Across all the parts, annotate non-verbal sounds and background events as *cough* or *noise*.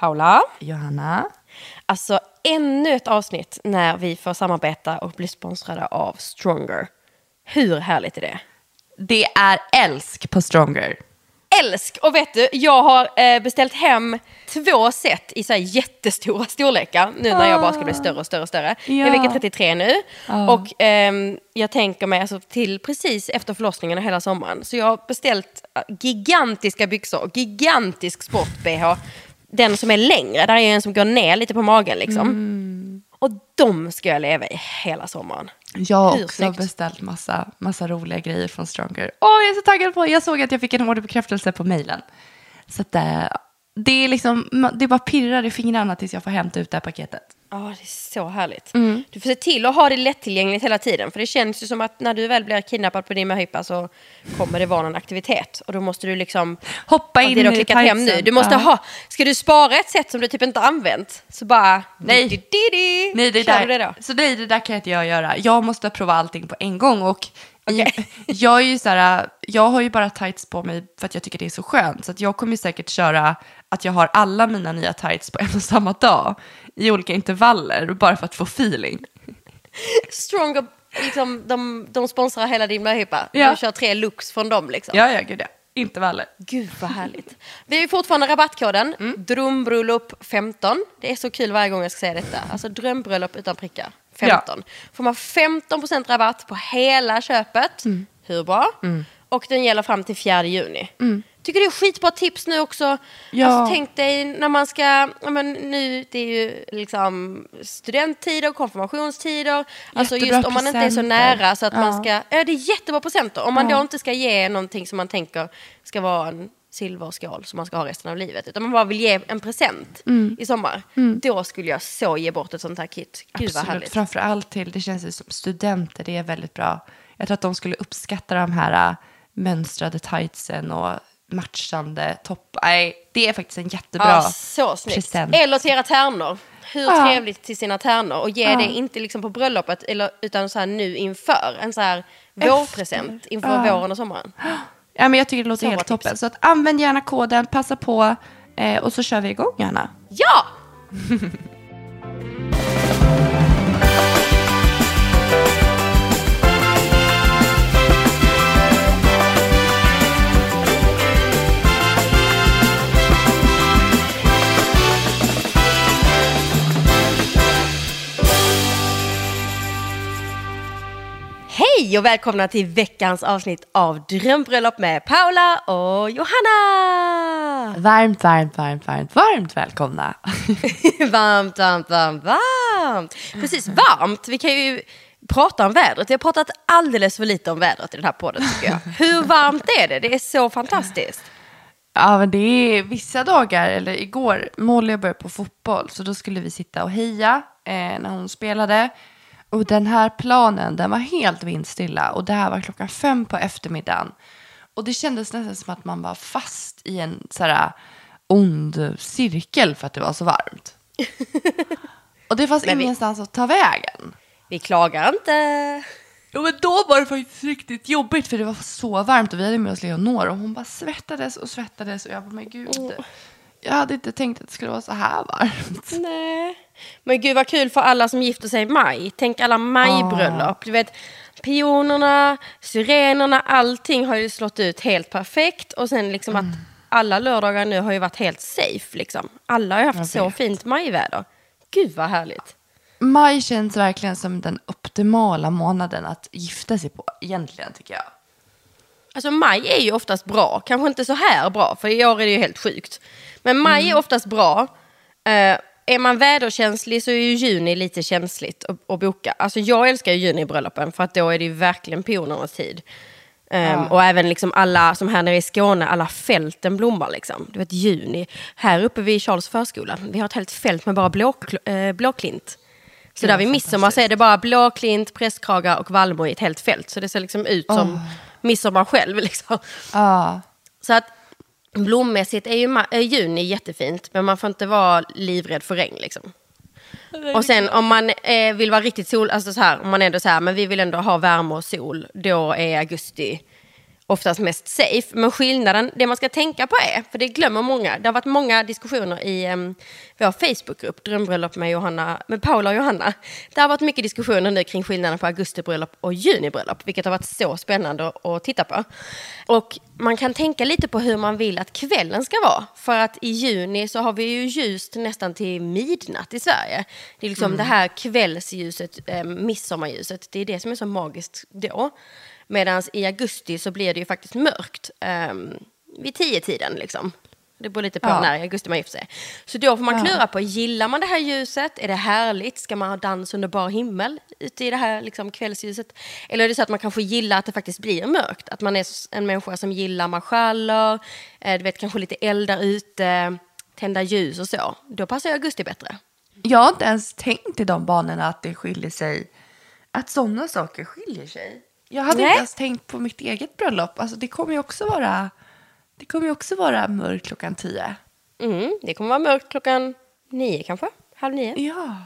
Paula. Johanna. Alltså ännu ett avsnitt när vi får samarbeta och bli sponsrade av Stronger. Hur härligt är det? Det är älsk på Stronger. Älsk! Och vet du, jag har eh, beställt hem två set i så här jättestora storlekar nu när jag bara ska bli större och större och större. Jag är Ja. vecka 33 nu och ehm, jag tänker mig alltså till precis efter förlossningen och hela sommaren. Så jag har beställt eh, gigantiska byxor, gigantisk sport-bh. Den som är längre, där är en som går ner lite på magen liksom. Och de ska jag leva i hela sommaren. Jag har Hur också snyggt? beställt massa, massa roliga grejer från Stronger. Åh, jag är så taggad på Jag såg att jag fick en orderbekräftelse på mejlen. Så att, eh, det är liksom, det bara pirrar i fingrarna tills jag får hämta ut det här paketet. Ja, det är så härligt. Mm. Du får se till att ha det lättillgängligt hela tiden. För det känns ju som att när du väl blir kidnappad på din möhippa så kommer det vara någon aktivitet. Och då måste du liksom... Hoppa in det du har i klickat hem nu. Du måste ha... Ska du spara ett sätt som du typ inte använt? Så bara... Nej. di, di. Nej, det där, det då? Så nej, det där kan inte jag göra. Jag måste prova allting på en gång. Och Okej. *laughs* jag, är ju så här, jag har ju bara tights på mig för att jag tycker det är så skönt. Så jag kommer säkert köra att jag har alla mina nya tights på en och samma dag. I olika intervaller, bara för att få feeling. Stronger, liksom, de, de sponsrar hela din möhippa. Ja. Du kör tre looks från dem liksom. Ja, ja, gud ja. Intervaller. Gud vad härligt. Vi har ju fortfarande rabattkoden drömbröllop 15. Det är så kul varje gång jag ska säga detta. Alltså drömbröllop utan prickar 15. Får man 15% rabatt på hela köpet. Hur bra? Och den gäller fram till 4 juni. Tycker det är skitbra tips nu också. Ja. Alltså, tänk dig när man ska, ja, men nu det är ju liksom studenttider, konfirmationstider. Alltså Jättebra just om man inte är så presenter. nära så att man Ja. ska, ja det är jättebra presenter. Om man då inte ska ge någonting som man tänker ska vara en silverskål som man ska ha resten av livet. Utan man bara vill ge en present Mm. i sommar. Då skulle jag så ge bort ett sånt här kit. Gud vad Absolut, härligt. framför allt till, det känns ju som studenter, det är väldigt bra. Jag tror att de skulle uppskatta de här äh, mönstrade tightsen och matchande topp. Nej, det är faktiskt en jättebra Ja, present. Eller till era tärnor. Hur Ja. trevligt till sina tärnor. Och ge det inte liksom på bröllopet eller, utan så här nu inför. En så här vårpresent inför våren och sommaren. Ja, men jag tycker det låter Så helt tips. toppen. Så att använd gärna koden, passa på eh, och så kör vi igång gärna. Ja! *laughs* Hej och välkomna till veckans avsnitt av Drömbröllop med Paula och Johanna! Varmt, varmt, varmt, varmt, varmt välkomna. *laughs* varmt, varmt, varmt, varmt. Precis, varmt. Vi kan ju prata om vädret. Vi har pratat alldeles för lite om vädret i den här podden tycker jag. Hur varmt är det? Det är så fantastiskt. Ja, men det är vissa dagar, eller igår, Molly började på fotboll, så då skulle vi sitta och heja eh, när hon spelade. Och den här planen, den var helt vindstilla och det här var klockan fem på eftermiddagen. Och det kändes nästan som att man var fast i en så här ond cirkel för att det var så varmt. *laughs* och det fanns Men vi- ingenstans att ta vägen. Vi klagar inte. Jo, men då var det faktiskt riktigt jobbigt för det var så varmt och vi hade med oss Leonor och hon bara svettades och svettades och jag bara, men gud. Jag hade inte tänkt att det skulle vara så här varmt. Nej. Men gud vad kul för alla som gifter sig i maj. Tänk alla majbröllop. Du vet, pionerna, syrenerna, allting har ju slått ut helt perfekt. Och sen liksom att alla lördagar nu har ju varit helt safe. Liksom. Alla har ju haft så fint majväder. Gud vad härligt. Maj känns verkligen som den optimala månaden att gifta sig på, egentligen tycker jag. Alltså maj är ju oftast bra, kanske inte så här bra, för i år är det ju helt sjukt. Men maj Mm. är oftast bra. Eh, är man väderkänslig så är ju juni lite känsligt att, att boka. Alltså jag älskar ju junibröllopen för att då är det ju verkligen pionernas tid. Ehm, Och även liksom alla, som här nere i Skåne, alla fälten blommar liksom. Du vet juni. Här uppe vid Charles förskola, vi har ett helt fält med bara blå, eh, blåklint. Så där vid midsommar så är det bara blåklint, prästkragar och vallmo i ett helt fält. Så det ser liksom ut som midsommar själv. *laughs* Liksom. Ja, Så att blommässigt är ju är juni jättefint, men man får inte vara livrädd för regn. Liksom. Och sen om man eh, vill vara riktigt sol, alltså så här, om man ändå så här, men vi vill ändå ha värme och sol, då är augusti oftast mest safe. Men skillnaden, det man ska tänka på är, för det glömmer många, det har varit många diskussioner i um, vår Facebookgrupp, Drömbröllop med, Johanna, med Paula och Johanna. Det har varit mycket diskussioner nu kring skillnaden på augustibröllop och junibröllop, vilket har varit så spännande att titta på. Och man kan tänka lite på hur man vill att kvällen ska vara. För att i juni så har vi ju ljust nästan till midnatt i Sverige. Det är liksom mm. det här kvällsljuset, eh, midsommarljuset, det är det som är så magiskt då. Medan i augusti så blir det ju faktiskt mörkt um, vid tio tiden liksom. Det beror lite på ja. när i augusti man gifter sig. Så då får man klura ja. på, gillar man det här ljuset? Är det härligt? Ska man ha dans under bar himmel ute i det här liksom, kvällsljuset? Eller är det så att man kanske gillar att det faktiskt blir mörkt? Att man är en människa som gillar marschaller, eh, du vet kanske lite eldar ute, tända ljus och så. Då passar augusti bättre. Jag har inte ens tänkt i de banorna att det skiljer sig, att sådana saker skiljer sig. Jag hade Nej. inte ens tänkt på mitt eget bröllop. Alltså, det kommer ju också vara, det kommer ju också vara mörkt klockan tio. Mm, det kommer vara mörkt klockan nio kanske, halv nio. Ja.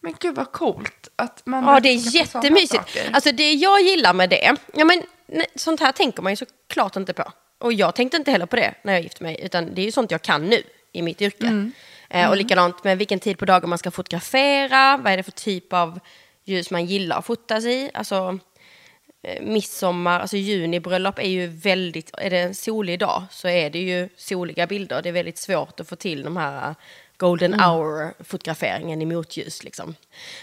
Men gud vad coolt att man Ja, det är jättemysigt. Alltså det jag gillar med det, ja men sånt här tänker man ju såklart inte på. Och jag tänkte inte heller på det när jag gifte mig, utan det är ju sånt jag kan nu i mitt yrke. Mm. Eh, och mm. likadant med vilken tid på dagen man ska fotografera, vad är det för typ av ljus man gillar att fotas i. Alltså, midsommar, alltså junibröllop är ju väldigt, är det en solig dag så är det ju soliga bilder. Det är väldigt svårt att få till de här eh, golden mm. hour-fotograferingen i motljus. Liksom.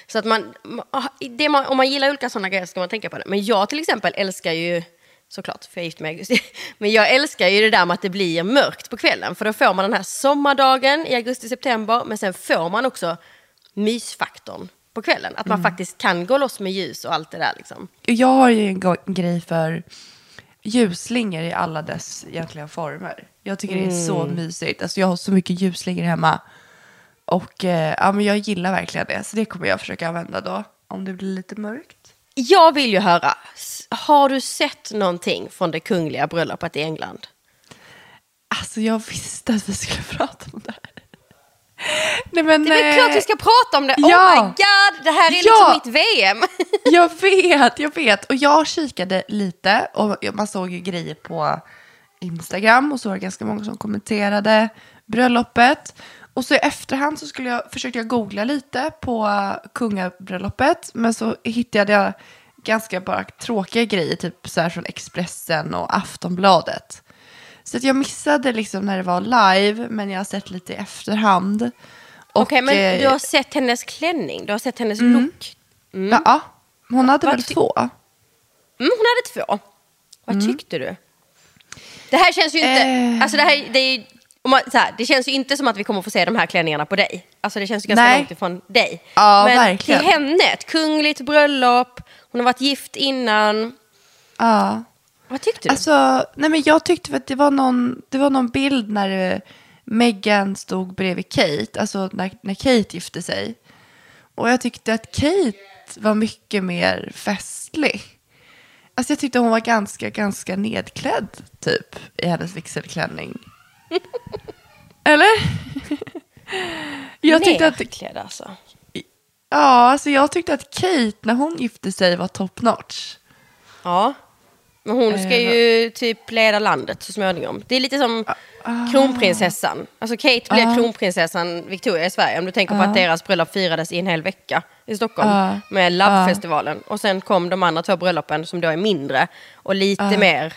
Så att man, ah, man, om man gillar olika sådana grejer ska man tänka på det. Men jag till exempel älskar ju, såklart för jag är gift med augusti, *laughs* men jag älskar ju det där med att det blir mörkt på kvällen. För då får man den här sommardagen i augusti-september, men sen får man också mysfaktorn på kvällen. Att man mm. faktiskt kan gå loss med ljus och allt det där. Liksom. Jag har ju en grej för ljusslingor i alla dess egentliga former. Jag tycker mm. det är så mm. mysigt. Alltså jag har så mycket ljusslingor hemma. Och eh, ja, men jag gillar verkligen det. Så det kommer jag försöka använda då. Om det blir lite mörkt. Jag vill ju höra. Har du sett någonting från det kungliga bröllopet i England? Alltså jag visste att vi skulle *laughs* prata om det här. *laughs* Nej, men, det är väl klart vi ska prata om det. Oh ja, oh my god, det här är ja, liksom mitt VM. *laughs* jag vet, jag vet. Och jag kikade lite och man såg ju grejer på Instagram och så var det ganska många som kommenterade bröllopet. Och så i efterhand så skulle jag, försökte jag googla lite på kungabröllopet. Men så hittade jag ganska bara tråkiga grejer, typ så här från Expressen och Aftonbladet. Så att jag missade liksom när det var live, men jag har sett lite i efterhand. Okej, okay, men eh, du har sett hennes klänning, du har sett hennes mm. look. Mm. Ja, hon hade Vad väl två? Mm, hon hade två. Vad mm. tyckte du? Det här känns ju inte, eh. alltså det här, det är man, här, det känns ju inte som att vi kommer få se de här klänningarna på dig. Alltså det känns ju ganska Nej. långt ifrån dig. Ja, Men verkligen. till henne, ett kungligt bröllop, hon har varit gift innan. Ja. Vad tyckte du? Alltså, nej men jag tyckte att det var någon, det var någon bild när eh, Meghan stod bredvid Kate, alltså när, när Kate gifte sig. Och jag tyckte att Kate var mycket mer festlig. Alltså jag tyckte hon var ganska, ganska nedklädd typ i hennes vigselklänning. *laughs* Eller? jag tyckte att... alltså? Ja, alltså jag tyckte att Kate när hon gifte sig var top notch. Ja. Men hon ska eh, ju typ leda landet så småningom. Det är lite som ah. kronprinsessan. Alltså Kate blev ah. kronprinsessan Victoria i Sverige. Om du tänker på att ah. deras bröllop firades i en hel vecka i Stockholm. Ah. Med Love-festivalen. Och sen kom de andra två bröllopen som då är mindre. Och lite mer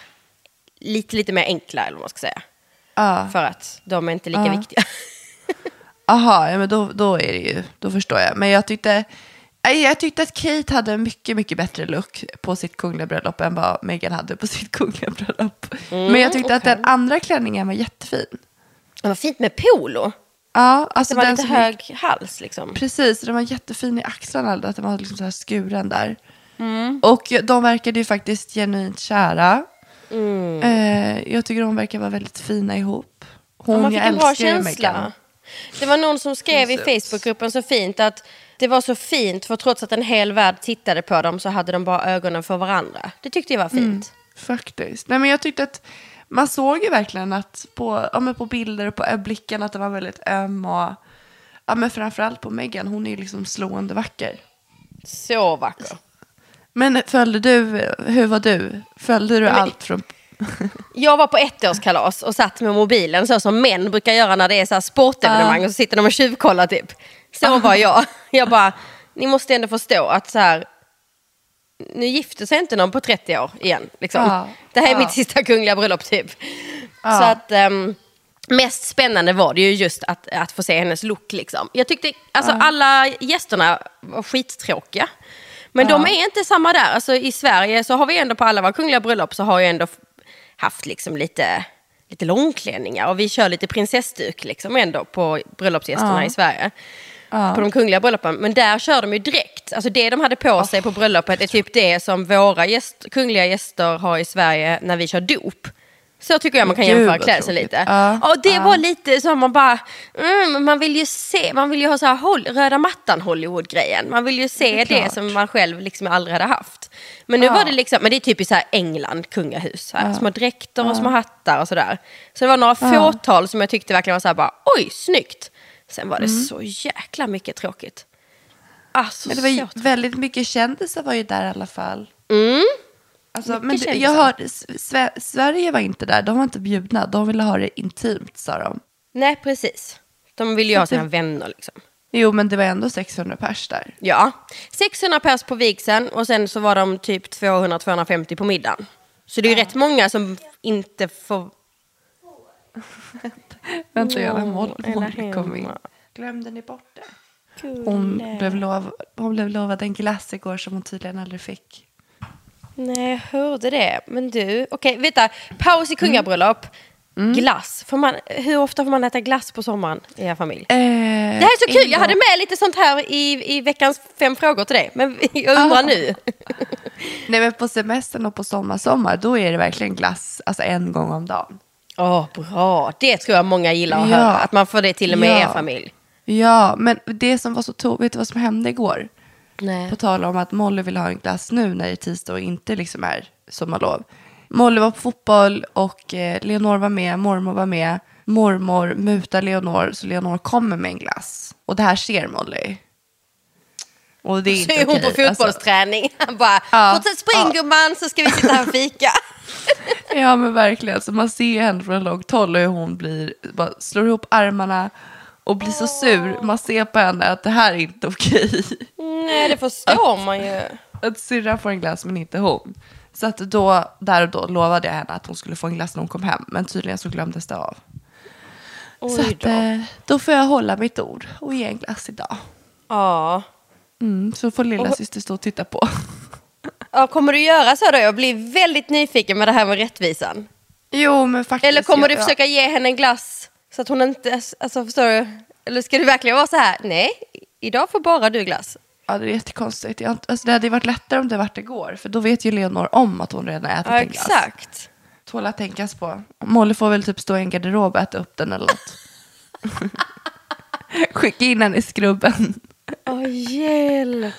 lite, lite mer enkla eller vad man ska säga. För att de är inte lika viktiga. *laughs* Jaha, ja, men då, då är det ju, då förstår jag. Men jag tyckte, jag tyckte att Kate hade en mycket, mycket bättre look på sitt kungliga bröllop än vad Meghan hade på sitt *laughs* kungliga bröllop. Mm, Men jag tyckte okay. att den andra klänningen var jättefin. Den var fint med polo. Ja, alltså det var den lite hög gick... hals liksom. Precis, den var jättefin i axlarna, att den var liksom så här skuren där. Mm. Och de verkade ju faktiskt genuint kära. Mm. Eh, jag tycker de verkar vara väldigt fina ihop. Hon, ja, man fick en bra känsla. Det var någon som skrev i Facebookgruppen så fint att det var så fint för trots att en hel värld tittade på dem så hade de bara ögonen för varandra. Det tyckte jag var fint. Mm, faktiskt. Nej, men jag tyckte att man såg ju verkligen att på, ja, men på bilder och på blicken att den var väldigt öm och ja, men framförallt på Megan, hon är ju liksom slående vacker. Så vacker. Men följde du, hur var du? Följde du Nej, allt från Jag var på ettårskalas och satt med mobilen så som män brukar göra när det är så här sportevenemang och så sitter de och tjuvkollar typ. Så var jag. Jag bara, ni måste ändå förstå att så här, nu gifter sig inte någon på 30 år igen. Liksom. Ja. Det här är mitt sista kungliga bröllop typ. Så att ehm, mest spännande var det ju just att, att få se hennes look. Liksom. Jag tyckte alltså, alla gästerna var skittråkiga. Men de är inte samma där. Alltså, I Sverige så har vi ändå på alla våra kungliga bröllop så har jag ändå haft liksom lite, lite långklänningar och vi kör lite prinsessduk liksom ändå på bröllopsgästerna Ja. i Sverige. Ja. På de kungliga bröllopen. Men där kör de ju direkt. Alltså det de hade på sig på bröllopet är typ det som våra gäst, kungliga gäster har i Sverige när vi kör dop. Så tycker jag man kan Gud, jämföra klädseln lite. Ja, Och det ja. var lite som man bara, mm, man vill ju se, man vill ju ha så här hol- röda mattan Hollywood-grejen. Man vill ju se Det det, som man själv liksom aldrig hade haft. Men nu Ja. var det liksom, men det är typiskt så här England, kungahus. Här, Små dräkter och små hattar och sådär. Så det var några fåtal som jag tyckte verkligen var så här bara, oj, snyggt. Sen var det Mm. så jäkla mycket tråkigt. Alltså, Men det var ju väldigt mycket kändisar var ju där i alla fall. Mm. Alltså, men det, jag hörde, Sve- Sverige var inte där, de var inte bjudna. De ville ha det intimt sa de. Nej, precis. De vill ju ha sina vänner liksom. Jo, men det var ändå 600 pers där. Ja, 600 pers på vigseln och sen så var de typ 200-250 på middagen. Så det är ju rätt många som inte får... *laughs* Vänta, jag Molly kom in. Glömde ni bort det? Hon blev, lov, hon blev lovad en glass igår som hon tydligen aldrig fick. Nej, jag hörde det. Men du, okej, vänta. Paus i kungabröllop. Glass. Får man, hur ofta får man äta glass på sommaren i er familj? Eh, Det här är så kul, jag hade med lite sånt här i, i veckans fem frågor till dig. Men *laughs* jag undrar Ah. nu. *laughs* Nej, men på semestern och på sommar, sommar, då är det verkligen glass alltså en gång om dagen. Åh, bra. Det tror jag många gillar att Ja. höra. Att man får det till och med i er familj. Ja, men det som var så to- vet du vad som hände igår? Nej. På tal om att Molly vill ha en glass nu när det är tisdag och inte liksom är sommarlov. Molly var på fotboll och eh, Leonor var med, mormor var med. Mormor mutar Leonor så Leonor kommer med en glass. Och det här ser Molly. Och det är Så inte är hon okej. på fotbollsträning. *laughs* Han bara, Ja. fortsätt spring Ja. gumman så ska vi sitta här och fika. Alltså, *laughs* ja men verkligen. Så man ser henne från långt håll och hur hon blir, bara slår ihop armarna och blir så sur. Man ser på henne att det här är inte okej. Nej, det förstår man ju. Att syrran får en glass men inte hon. Så att då, där och då lovade jag henne att hon skulle få en glass när hon kom hem. Men tydligen så glömdes det av. så Oj att, då. eh, då får jag hålla mitt ord och ge en glass idag. Ja. Mm, så får lilla Och- syster stå och titta på. *laughs* ja. Kommer du göra så då? Jag blir väldigt nyfiken med det här med rättvisan. Jo men faktiskt. Eller kommer du jag- försöka ge henne en glass så att hon inte, alltså förstår du? Eller ska du verkligen vara så här, nej, idag får bara du glass. Ja det är jättekonstigt. Jag, alltså, det hade ju varit lättare om det varit igår. För då vet ju Leonor om att hon redan ätit Ja, en glass. exakt. Tål att tänkas på. Molly får väl typ stå i en garderob och äta upp den eller något. *laughs* Skicka in den i skrubben. Åh, hjälp.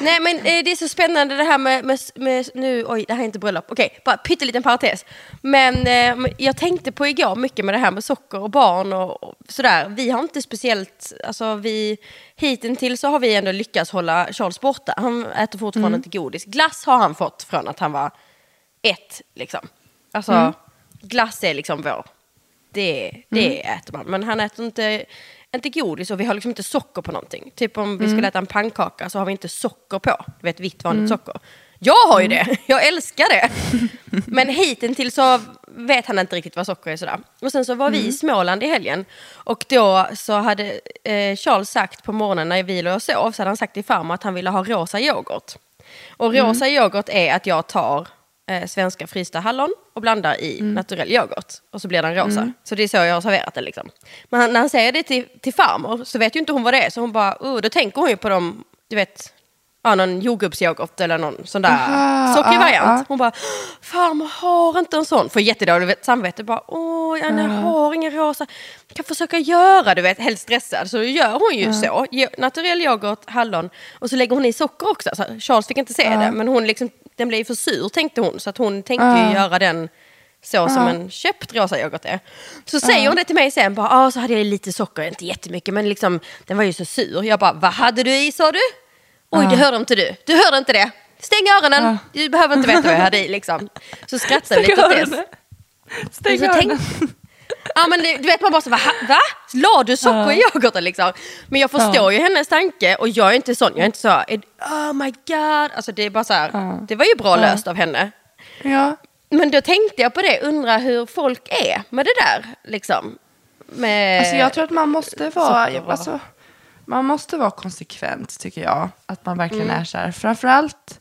Nej men eh, det är så spännande det här med, med, med nu, oj det här är inte bröllop, okej, bara pytteliten parentes. Men eh, jag tänkte på igår mycket med det här med socker och barn och, och sådär. Vi har inte speciellt, alltså vi, hittills så har vi ändå lyckats hålla Charles borta. Han äter fortfarande inte godis. Glass har han fått från att han var ett liksom. Alltså glass är liksom vår, det, det äter man. Men han äter inte, inte godis och vi har liksom inte socker på någonting. Typ om vi skulle äta en pannkaka så har vi inte socker på. Du vet vitt vanligt socker. Jag har ju det, jag älskar det. *laughs* Men hittills så vet han inte riktigt vad socker är sådär. Och sen så var vi i Småland i helgen. Och då så hade eh, Charles sagt på morgonen när vi låg och sov så hade han sagt till farmor att han ville ha rosa yoghurt. Och rosa yoghurt är att jag tar eh, svenska frysta hallon och blandar i naturell yoghurt. Och så blir den rosa. Så det är så jag har serverat den liksom. Men när han säger det till, till farmor så vet ju inte hon vad det är. Så hon bara, oh, då tänker hon ju på dem, du vet, ja, någon jordgubbsyoghurt eller någon sån där Aha, sockrig ja, variant. ja. Hon bara, farmor har inte en sån. Får jättedåligt samvete. Bara, åh, jag har ingen rosa. Kan försöka göra, du vet, helt stressad. Så då gör hon ju så. Jo- Naturell yoghurt, hallon. Och så lägger hon i socker också. Så Charles fick inte se det. Men hon liksom, den blev för sur tänkte hon. Så att hon tänkte ju göra den så som en köpt rosa yoghurt är. Så säger hon det till mig sen. Bara, ah, så hade jag lite socker, inte jättemycket. Men liksom, den var ju så sur. Jag bara, vad hade du i sa du? Oj, det hörde inte du. Du hörde inte det. stäng öronen, du behöver inte veta vad jag hade i liksom. Så skrattade vi lite åt det. Stäng öronen. Ja men du vet man bara så va? va? La du socker i yoghurten liksom? Men jag förstår ju hennes tanke och jag är inte sån, jag är inte så oh my god. Alltså det är bara så här, det var ju bra löst av henne. Ja. Men då tänkte jag på det, undra hur folk är med det där liksom. Med... Alltså jag tror att man måste vara, alltså, man måste vara konsekvent tycker jag. Att man verkligen är så här. Framförallt,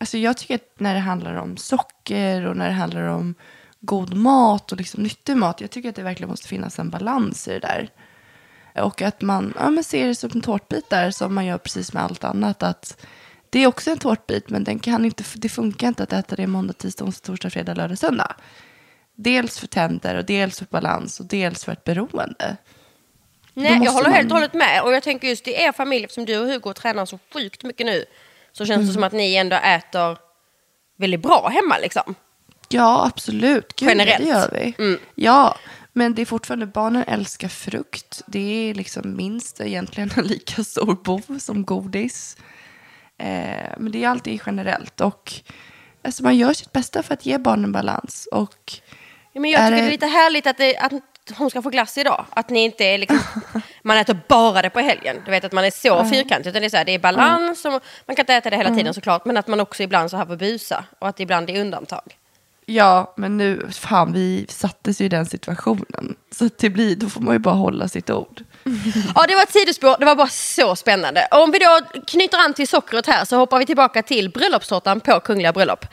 alltså jag tycker att när det handlar om socker och när det handlar om god mat och liksom nyttig mat. Jag tycker att det verkligen måste finnas en balans i det där. Och att man ja, men ser det som en tårtbit där som man gör precis med allt annat. Att det är också en tårtbit men den kan inte, det funkar inte att äta det måndag, tisdag, onsdag, torsdag, fredag, lördag, söndag. Dels för tänder och dels för balans och dels för ett beroende. Nej, jag håller man- helt och hållet med. Och jag tänker just i er familj, eftersom du och Hugo tränar så sjukt mycket nu, så känns Mm. det som att ni ändå äter väldigt bra hemma liksom. Ja, absolut. Gud, Generellt. det gör vi. Mm. Ja, men det är fortfarande, barnen älskar frukt. Det är liksom minst egentligen en lika stor bov som godis. Eh, men det är alltid generellt. Och alltså, man gör sitt bästa för att ge barnen balans. Och Ja, men jag tycker det... det- är lite härligt att, det, att hon ska få glass idag. Att ni inte är liksom, *laughs* man äter bara det på helgen. Du vet att man är så fyrkantig. Utan det är, så här, det är balans, och man kan inte äta det hela tiden såklart. Men att man också ibland så här får busa. Och att det ibland är undantag. Ja, men nu, fan, vi sattes ju i den situationen. Så det blir, då får man ju bara hålla sitt ord. *laughs* Ja, det var ett sidospår. Det var bara så spännande. Om vi då knyter an till sockret här så hoppar vi tillbaka till bröllopstårtan på Kungliga bröllop.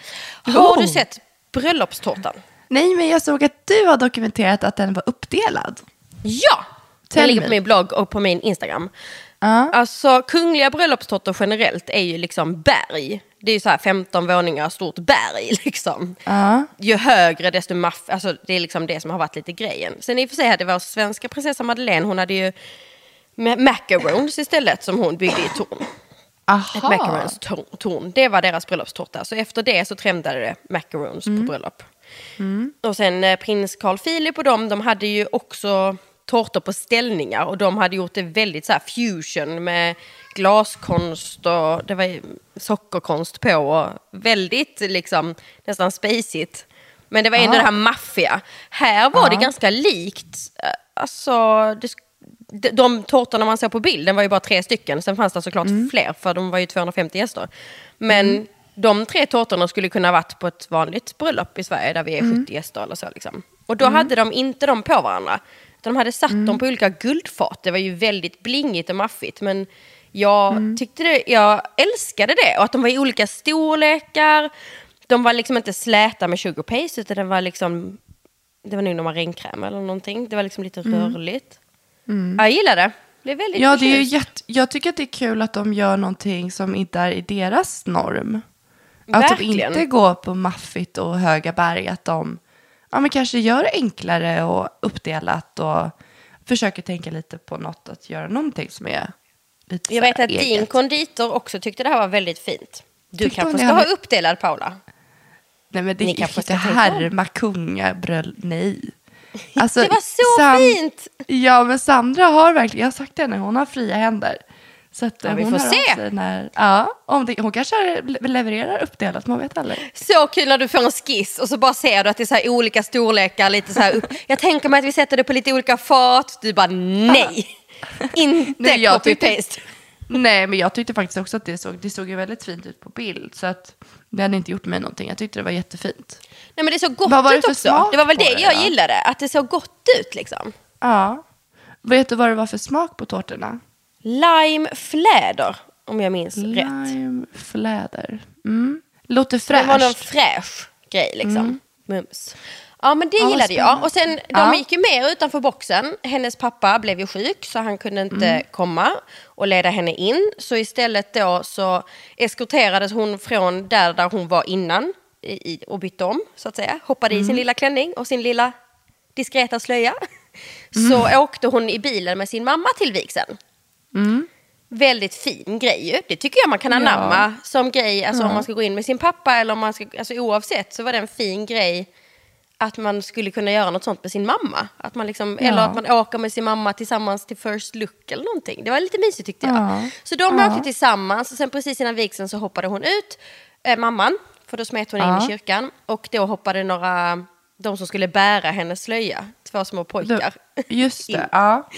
Har Oh. du sett bröllopstårtan? Nej, men jag såg att du har dokumenterat att den var uppdelad. Ja! Den Tell ligger me. på min blogg och på min Instagram. Ja. Alltså kungliga bröllopstårtor generellt är ju liksom berg. Det är ju så här 15 våningar stort berg *laughs* liksom. Ja. Ju högre desto maff, alltså det är liksom det som har varit lite grejen. Sen i och för sig hade vår svenska prinsessa Madeleine, hon hade ju ma- macarons istället som hon byggde i torn. Ett Aha. macarons torn, torn. Det var deras bröllopstårta. Så efter det så trendade det macarons på bröllop. Och sen eh, prins Carl Philip och de, de hade ju också tårtor på ställningar. Och de hade gjort det väldigt så här fusion med glaskonst och det var sockerkonst på. Och väldigt liksom nästan spacigt. Men det var ändå Ah. det här maffiga. Här var det Ja. ganska likt. eh, Alltså, det, de, tårtorna man såg på bilden var ju bara tre stycken. Sen fanns det såklart fler för de var ju 250 gäster. Men de tre tårtorna skulle kunna varit på ett vanligt bröllop i Sverige där vi är 70 gäster eller så. Liksom. Och då hade de inte dem på varandra. De hade satt dem på olika guldfat. Det var ju väldigt blingigt och maffigt. Men jag tyckte det, jag älskade det. Och att de var i olika storlekar. De var liksom inte släta med sugar paste utan det var liksom det var nog någon regnkräm eller någonting. Det var liksom lite rörligt. Jag gillar det. Det är väldigt Ja, det är jätte, jag tycker att det är kul att de gör någonting som inte är i deras norm. Att de Verkligen. inte går på maffigt och höga berg. Att de ja, men kanske gör det enklare och uppdelat och försöker tänka lite på något, att göra någonting som är lite Jag vet att din eget. konditor också tyckte det här var väldigt fint. Du Tyckte kanske ska ha uppdelad Paula. Nej, men det Ni kanske inte ska härma kungabröll. Nej. Alltså, *laughs* Det var så fint! Ja, men Sandra har verkligen, jag har sagt det henne, hon har fria händer. Så att Ja, vi får se. När, ja, om det, hon kanske le- levererar uppdelat, man vet aldrig. Så kul när du får en skiss och så bara ser du att det är så olika storlekar. Lite så upp. *laughs* Jag tänker mig att vi sätter det på lite olika fat. Du bara nej! *laughs* Inte Nej, jag tyckte- copy-paste. Nej, men jag tyckte faktiskt också att det såg, det såg ju väldigt fint ut på bild. Så att det hade inte gjort mig någonting. Jag tyckte det var jättefint. Nej men det såg gott var det ut också. Det var väl det det jag då? gillade. Att det såg gott ut liksom. Ja. Vet du vad det var för smak på tårtorna? Lime fläder, om jag minns rätt. Lime fläder. Mm. Låter Det var någon fräscht. fräsch grej liksom. Mums. Ja men det Ja, gillade jag. Och sen, de Ja. gick ju mer utanför boxen. Hennes pappa blev ju sjuk så han kunde inte Mm. komma och leda henne in. Så istället då så eskorterades hon från där, där hon var innan i, i, och bytte om så att säga. Hoppade i Mm. sin lilla klänning och sin lilla diskreta slöja. Mm. Så åkte hon i bilen med sin mamma till vigseln. Mm. Väldigt fin grej ju. Det tycker jag man kan Ja. anamma som grej. Alltså om man ska gå in med sin pappa eller om man ska, alltså oavsett så var det en fin grej att man skulle kunna göra något sånt med sin mamma. Att man liksom, Ja. Eller att man åker med sin mamma tillsammans till First Look eller någonting. Det var lite mysigt tyckte jag. Ja. Så de Ja. åkte tillsammans och sen precis innan vigseln så hoppade hon ut, eh, mamman, för då smet hon in i kyrkan. Och då hoppade några, de som skulle bära hennes slöja, två små pojkar. Just det, *laughs* ja.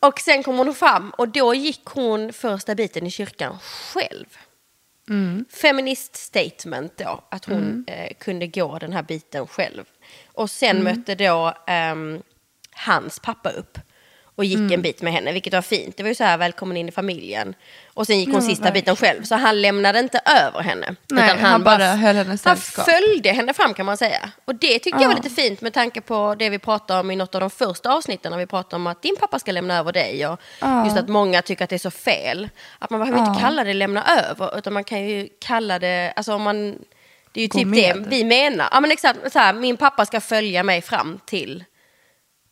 Och sen kom hon fram och då gick hon första biten i kyrkan själv. Feminist statement då, att hon eh, kunde gå den här biten själv. Och sen mötte då ehm, hans pappa upp och gick en bit med henne, vilket var fint. Det var ju så här, välkommen in i familjen. Och sen gick hon Ja, sista verkligen. biten själv, så han lämnade inte över henne. Nej, han bara höll henne Han följde henne fram kan man säga. Och det tyckte jag var Ja. lite fint med tanke på det vi pratade om i något av de första avsnitten när vi pratade om att din pappa ska lämna över dig. Och Ja. just att många tycker att det är så fel. Att man behöver Ja. inte kalla det lämna över, utan man kan ju kalla det, alltså om man, det är ju Gå typ med. det vi menar. Ja men exakt, så här, min pappa ska följa mig fram till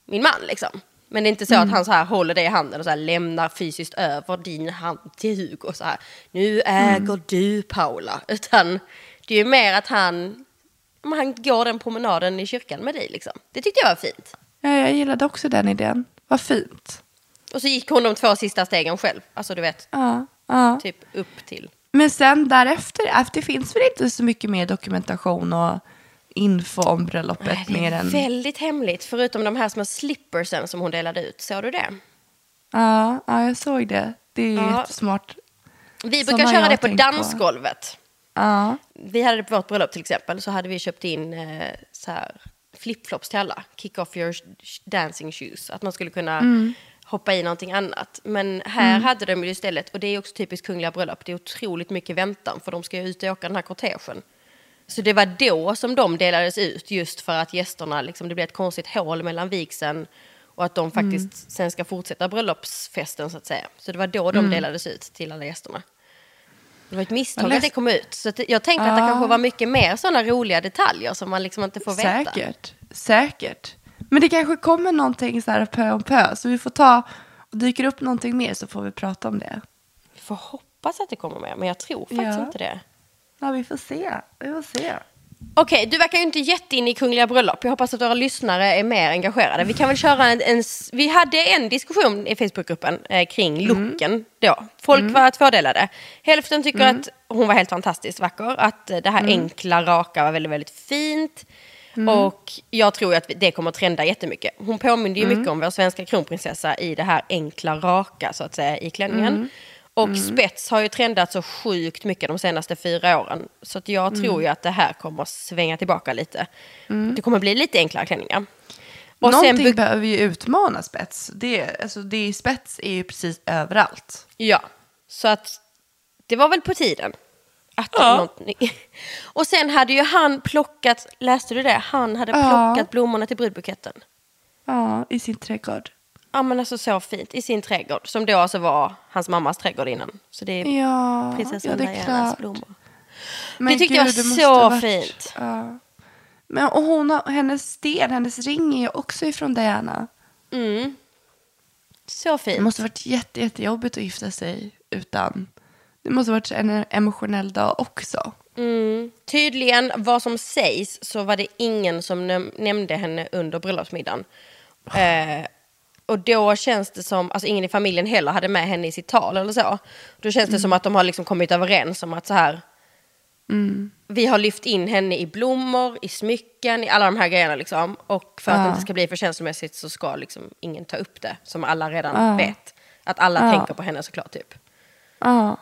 min man liksom. Men det är inte så Mm. att han så här håller dig i handen och så här lämnar fysiskt över din hand till Hugo. Så här, nu äger Mm. du Paula. Utan det är ju mer att han, han går den promenaden i kyrkan med dig. Liksom. Det tyckte jag var fint. ja, jag gillade också den idén. Vad fint. Och så gick hon de två sista stegen själv. Alltså du vet, Ja, ja. typ upp till. Men sen därefter, efter, det finns väl inte så mycket mer dokumentation och info om bröllopet Nej, det mer är än... väldigt hemligt, förutom de här små slippersen som hon delade ut. Såg du det? Ja, ja, jag såg det. Det är Ja. jättesmart. Vi brukar köra det på tänkt på. dansgolvet. Ja, Vi hade det på vårt bröllop till exempel, så hade vi köpt in eh, så här, flipflops till alla. Kick off your dancing shoes. Att man skulle kunna Mm. Hoppa i någonting annat. Men här hade de ju istället, och det är också typiskt kungliga bröllop, det är otroligt mycket väntan för de ska ju ut och åka den här kortegen. Så det var då som de delades ut just för att gästerna, liksom, det blev ett konstigt hål mellan vigseln och att de faktiskt Mm. sen ska fortsätta bröllopsfesten så att säga. Så det var då de Mm. delades ut till alla gästerna. Det var ett misstag att det kom ut. Så jag tänker att det kanske var mycket mer sådana roliga detaljer som man liksom inte får veta. säkert. Säkert. Men det kanske kommer någonting så här pö om pö. Så vi får ta, och dyker upp någonting mer så får vi prata om det. Vi får hoppas att det kommer mer, men jag tror faktiskt Ja. inte det. Ja, vi får se. Vi får se. Okej, du verkar ju inte jätteinne i kungliga bröllop. Jag hoppas att våra lyssnare är mer engagerade. Vi kan väl köra en... en s- vi hade en diskussion i Facebookgruppen eh, kring looken då. Folk var tvådelade. Hälften tycker att hon var helt fantastiskt vacker. Att eh, det här enkla, raka var väldigt, väldigt fint. Och jag tror ju att det kommer trenda jättemycket. Hon påminner ju mycket om vår svenska kronprinsessa i det här enkla, raka så att säga i klänningen. Och spets har ju trendat så sjukt mycket de senaste fyra åren. Så att jag tror ju att det här kommer svänga tillbaka lite. Det kommer bli lite enklare klänningar. Och Någonting sen behöver ju utmana spets. Det, alltså, det spets är ju precis överallt. Ja, så att det var väl på tiden. Att Ja. något ny- *laughs* Och sen hade ju han plockat, läste du det? Han hade Ja. plockat blommorna till brudbuketten. Ja, i sin trädgård. Ja men alltså så fint, i sin trädgård. Som då alltså var hans mammas trädgård innan. Så det är Ja, prinsessan ja det Dianas blommor. Men Det tyckte jag var det måste så fint. Ja. Men och hon hennes sten, hennes ring är ju också ifrån Diana. Mm. Så Det fint. måste ha varit jätte, jättejobbigt att gifta sig utan. Det måste varit en emotionell dag också. Mm. Tydligen, vad som sägs, så var det ingen som näm- nämnde henne under bröllopsmiddagen. Eh, och då känns det som, alltså ingen i familjen heller hade med henne i sitt tal eller så. Då känns det som att de har liksom kommit överens om att så här, vi har lyft in henne i blommor, i smycken, i alla de här grejerna liksom. Och för att Ja. det inte ska bli för känslomässigt så ska liksom ingen ta upp det, som alla redan Ja. vet. Att alla Ja. tänker på henne såklart typ. Ja,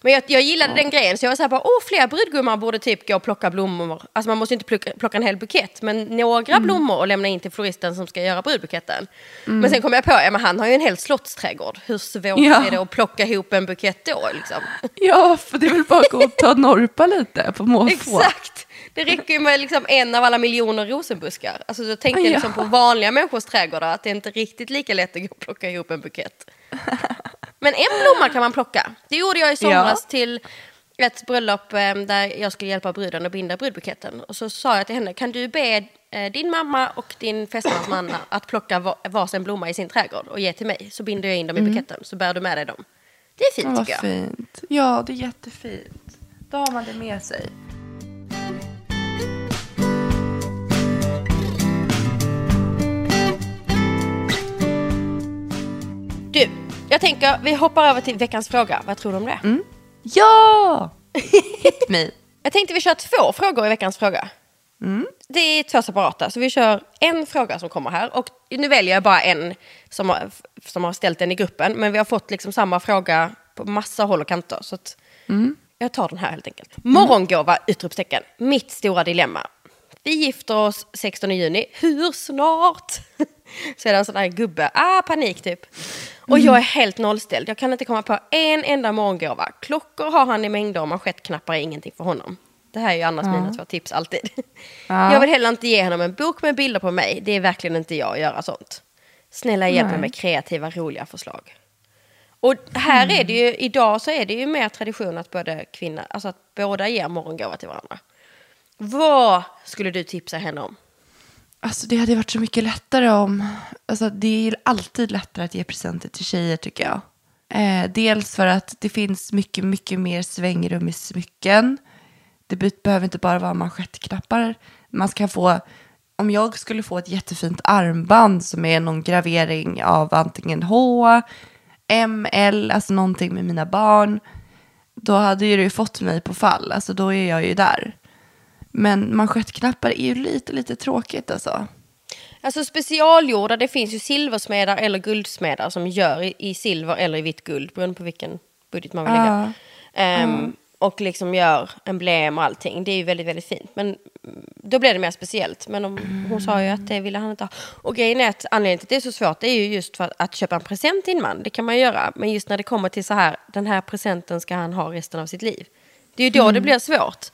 Men jag, jag gillade den grejen, så jag var så här bara, åh, fler brudgummar borde typ gå och plocka blommor. Alltså man måste inte plocka, plocka en hel bukett, men några Mm. blommor och lämna in till floristen som ska göra brudbuketten. Men sen kom jag på, ja men han har ju en hel slottsträdgård. Hur svårt Ja. är det att plocka ihop en bukett då liksom? *laughs* ja för det är väl bara att gå och ta norpa lite på måfå. Exakt! Det räcker ju med liksom en av alla miljoner rosenbuskar. Alltså då tänkte jag Ja. liksom på vanliga människors trädgårdar, att det är inte riktigt lika lätt att gå och plocka ihop en bukett. *laughs* Men en blomma kan man plocka. Det gjorde jag i somras ja. till ett bröllop eh, där jag skulle hjälpa bruden att binda brudbuketten. Och så sa jag till henne, kan du be eh, din mamma och din fästmans man att plocka varsin blomma i sin trädgård och ge till mig? Så binder jag in dem i mm. buketten mm. så bär du med dig dem. Det är fint ja, tycker jag. Fint. Ja, det är jättefint. Då har man det med sig. Du, jag tänker vi hoppar över till veckans fråga. Vad tror du om det? Mm. Ja! *laughs* Hit me. Jag tänkte vi kör två frågor i veckans fråga. Mm. Det är två separata, så vi kör en fråga som kommer här. Och nu väljer jag bara en som har, som har ställt den i gruppen. Men vi har fått liksom samma fråga på massa håll och kanter. Så att jag tar den här helt enkelt. Morgongåva! Utropstecken. Mitt stora dilemma. Vi gifter oss 16 juni. Hur snart? Så är det en sån här gubbe. Ah, panik typ. Och jag är helt nollställd. Jag kan inte komma på en enda morgongåva. Klockor har han i mängder och manschettknappar är ingenting för honom. Det här är ju annars mina två tips alltid. Ja. Jag vill heller inte ge honom en bok med bilder på mig. Det är verkligen inte jag att göra sånt. Snälla hjälp mig med kreativa, roliga förslag. Och här är det ju, idag så är det ju mer tradition att både kvinna, alltså att båda ger morgongåva till varandra. Vad skulle du tipsa henne om? Alltså det hade varit så mycket lättare om... Alltså det är ju alltid lättare att ge presenter till tjejer tycker jag. Eh, dels för att det finns mycket, mycket mer svängrum i smycken. Det be- behöver inte bara vara manschettknappar. Man ska få... Om jag skulle få ett jättefint armband som är någon gravering av antingen H, M, L, alltså någonting med mina barn. Då hade ju du fått mig på fall. Alltså då är jag ju där. Men manschettknappar är ju lite, lite tråkigt alltså. Alltså specialgjorda, det finns ju silversmedar eller guldsmedar som gör i, i silver eller i vitt guld, beroende på vilken budget man vill lägga. Ehm, Och liksom gör emblem och allting. Det är ju väldigt, väldigt fint. Men mm, då blir det mer speciellt. Men om, hon sa ju att det ville han inte ha. Och grejen är att anledningen till att det är så svårt, det är ju just för att köpa en present till en man. Det kan man göra. Men just när det kommer till så här, den här presenten ska han ha resten av sitt liv. Det är ju då det blir svårt.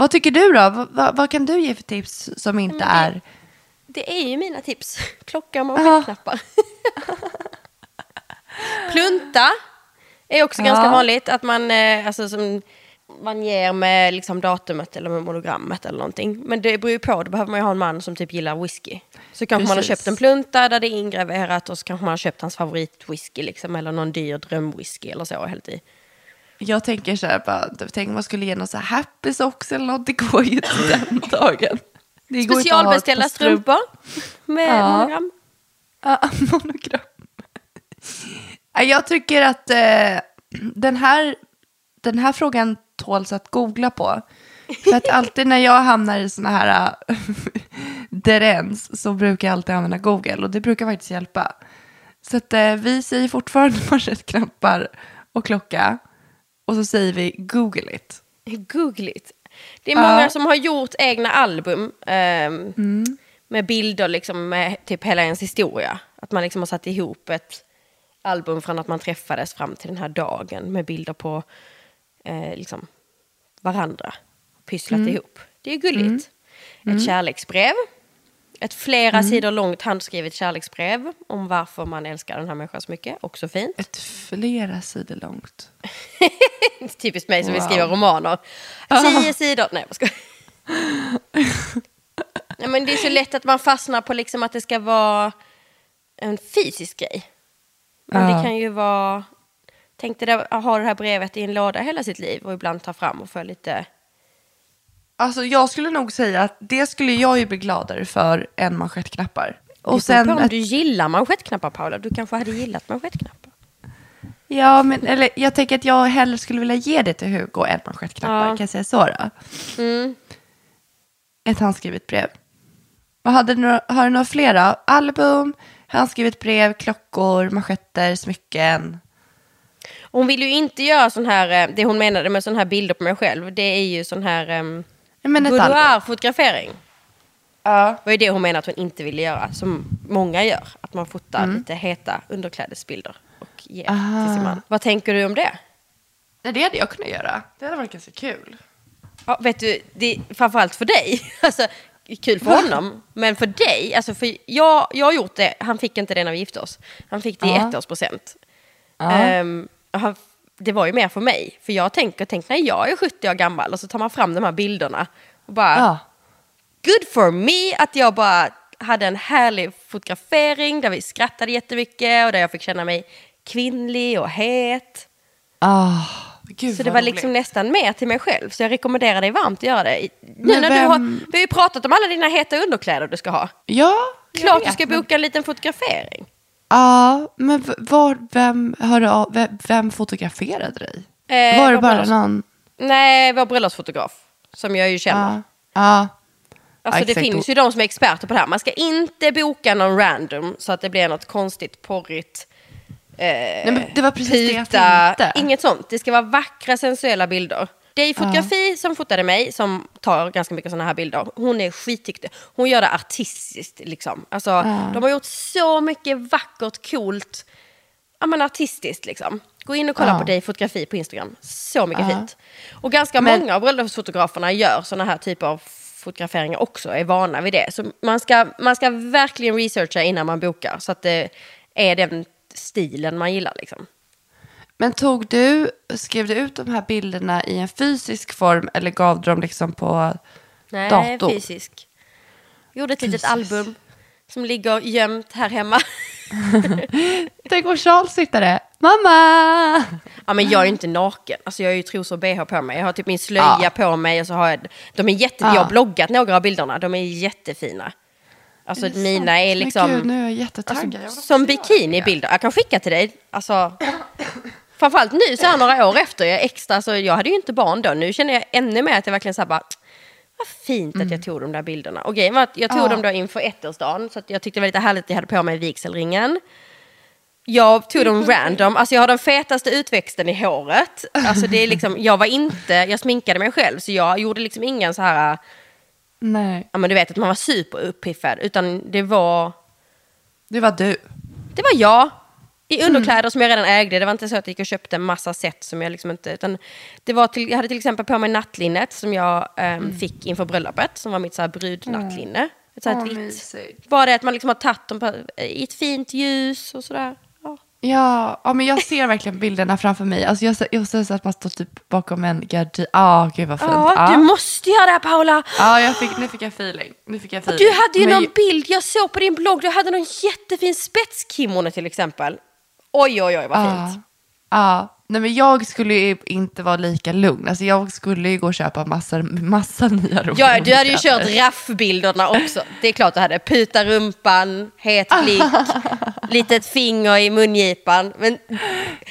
Vad tycker du då? Vad, vad, kan du ge för tips som inte det- är... Det är ju mina tips. *laughs* Klocka och manschettknappar. *laughs* Plunta är också ganska Ja. vanligt. Att man, eh, alltså, som, man ger med liksom, datumet eller med monogrammet eller någonting. Men det beror ju på. Då behöver man ju ha en man som typ gillar whisky. Så kanske man har Precis. köpt en plunta där det är ingraverat och så kanske man har köpt hans favoritwhisky liksom, eller någon dyr drömwhisky eller så. Helt i. Jag tänker så här, bara, tänk om man skulle ge någon så här happy socks eller något. Det går ju inte den *laughs* dagen. Det par strumpor. strumpor med Ja. monogram. Ja, *laughs* monogram. Ja, Jag tycker att eh, den, här, den här frågan tåls att googla på. För att alltid när jag hamnar i såna här *laughs* äh, derens så brukar jag alltid använda Google och det brukar faktiskt hjälpa. Så att eh, vi säger fortfarande manschettknappar och klocka och så säger vi Google it. Googligt. Det är Ja. många som har gjort egna album ehm, med bilder liksom med typ hela ens historia. Att man liksom har satt ihop ett album från att man träffades fram till den här dagen med bilder på eh, liksom varandra. Pysslat ihop. Det är gulligt. Ett kärleksbrev. Ett flera sidor långt handskrivet kärleksbrev om varför man älskar den här människan så mycket. Också fint. Ett flera sidor långt. *laughs* Typiskt mig som vill Wow. skriva romaner. Tio sidor. Nej, jag skojar. Nej, men det är så lätt att man fastnar på liksom att det ska vara en fysisk grej. Men Ja. det kan ju vara... Tänk dig att ha det här brevet i en låda hela sitt liv och ibland ta fram och få lite... Alltså jag skulle nog säga att det skulle jag ju bli gladare för än manschettknappar. Och sen om ett, du gillar manschettknappar, Paula. Du kanske hade gillat manschettknappar. ja men eller jag tänker att jag hellre skulle vilja ge det till Hugo än manschettknappar. Ja. Kan jag säga så då? Mm. Ett handskrivet brev. Vad hade du har du några flera? Album, handskrivet brev, klockor, manschetter, smycken. Hon vill ju inte göra sån här, eh, det hon menade med sån här bilder på mig själv, det är ju sån här um, men ett album. boudoir-fotografering. Ja. Var ju det hon menade att hon inte ville göra, som många gör. Att man fotar Mm. lite heta underklädesbilder och ger till Ah. sin man. Vad tänker du om det? Nej, det hade jag kunnat göra. Det hade varit ganska kul. Ja, vet du, det är framförallt för dig. *laughs* Alltså, kul för honom, men för dig. Alltså, för jag, jag har gjort det, han fick inte det när vi gifte oss. Han fick det i Ja. ettårspresent. Ja. Ehm, och han, det var ju mer för mig. För jag tänker, tänk när jag är 70 år gammal och så tar man fram de här bilderna. Och bara, Ja. good for me att jag bara hade en härlig fotografering där vi skrattade jättemycket och där jag fick känna mig kvinnlig och het. Ah, gud Så det var roligt. liksom nästan mer till mig själv. Så jag rekommenderar dig varmt att göra det. Nu Men när du har, vem- vi har ju pratat om alla dina heta underkläder du ska ha. Ja, Klart du ska men- boka en liten fotografering. Ja, men var, vem, hörde av, vem, vem fotograferade dig? Eh, var det bara någon? Nej, vår bröllopsfotograf. Som jag ju känner. Ja. ja. Alltså Ja, det finns ju de som är experter på det här. Man ska inte boka någon random så att det blir något konstigt porrigt. Eh, Nej, men det var precis det jag tänkte. Inget sånt. Det ska vara vackra sensuella bilder. Det är fotografi som fotade mig, som tar ganska mycket sådana här bilder. Hon är skitduktig. Hon gör det artistiskt. Liksom. Alltså, De har gjort så mycket vackert, coolt, ja, men artistiskt. Liksom. Gå in och kolla på dig fotografi på Instagram. Så mycket fint. Och ganska Men- många av bröllopsfotograferna gör sådana här typer av fotograferingar också, är vana vid det. Så man ska, man ska verkligen researcha innan man bokar, så att det är den stilen man gillar. Liksom. Men tog du, skrev du ut de här bilderna i en fysisk form eller gav du dem liksom på Nej, dator? fysisk. Gjorde ett litet Fysiskt. album som ligger gömt här hemma. *laughs* Tänk om Charles sitter där. Mamma! Ja, men jag är ju inte naken. Alltså, jag har ju trosor och bh på mig. Jag har typ min slöja Ja. på mig. Och så har jag, de är jätte, Ja. Jag har bloggat några av bilderna. De är jättefina. Alltså Är det mina sant? är Men liksom... gud, nu är jag jättetaggad. Jag Alltså, också som bikinibilder. Jag kan skicka till dig. Alltså, *coughs* framförallt nu så här några år efter. Jag är extra, alltså, jag hade ju inte barn då. Nu känner jag ännu mer att jag verkligen så här bara, vad fint att jag tog de där bilderna. Och grejen var att jag tog Mm. Ja. dem då inför ettårsdagen. Så jag tyckte det var lite härligt att jag hade på mig vigselringen. Jag tog dem *laughs* random, alltså jag har den fetaste utväxten i håret. Alltså det är liksom, jag var inte, jag sminkade mig själv så jag gjorde liksom ingen så här, Nej, ja men du vet att man var superuppiffad. Utan det var, det var du. det var jag. Mm. I underkläder som jag redan ägde. Det var inte så att jag gick och köpte en massa set som jag liksom inte... Utan det var till, jag hade till exempel på mig nattlinnet som jag ehm, Mm. fick inför bröllopet. Som var mitt så här brudnattlinne. Ett så här Åh, vitt. Bara det att man liksom har tagit dem på, i ett fint ljus och sådär. Ja. Ja, ja, men jag ser verkligen bilderna framför mig. Alltså jag, ser- jag ser så att man står typ bakom en gardin. Ja, gud vad fint. Ja, Ja, du måste göra det här Paula! ja jag fick, nu fick jag feeling. Nu fick jag feeling. Du hade ju Men någon bild, jag såg på din blogg, du hade någon jättefin spetskimono till exempel. Oj, oj, oj vad Ja, fint. ja. Nej, men jag skulle ju inte vara lika lugn. Alltså jag skulle ju gå och köpa massa, massa nya roliga Ja, du hade ju kört raffbilderna också. Det är klart du hade. Puta rumpan, het blick, *laughs* litet finger i mungipan. Men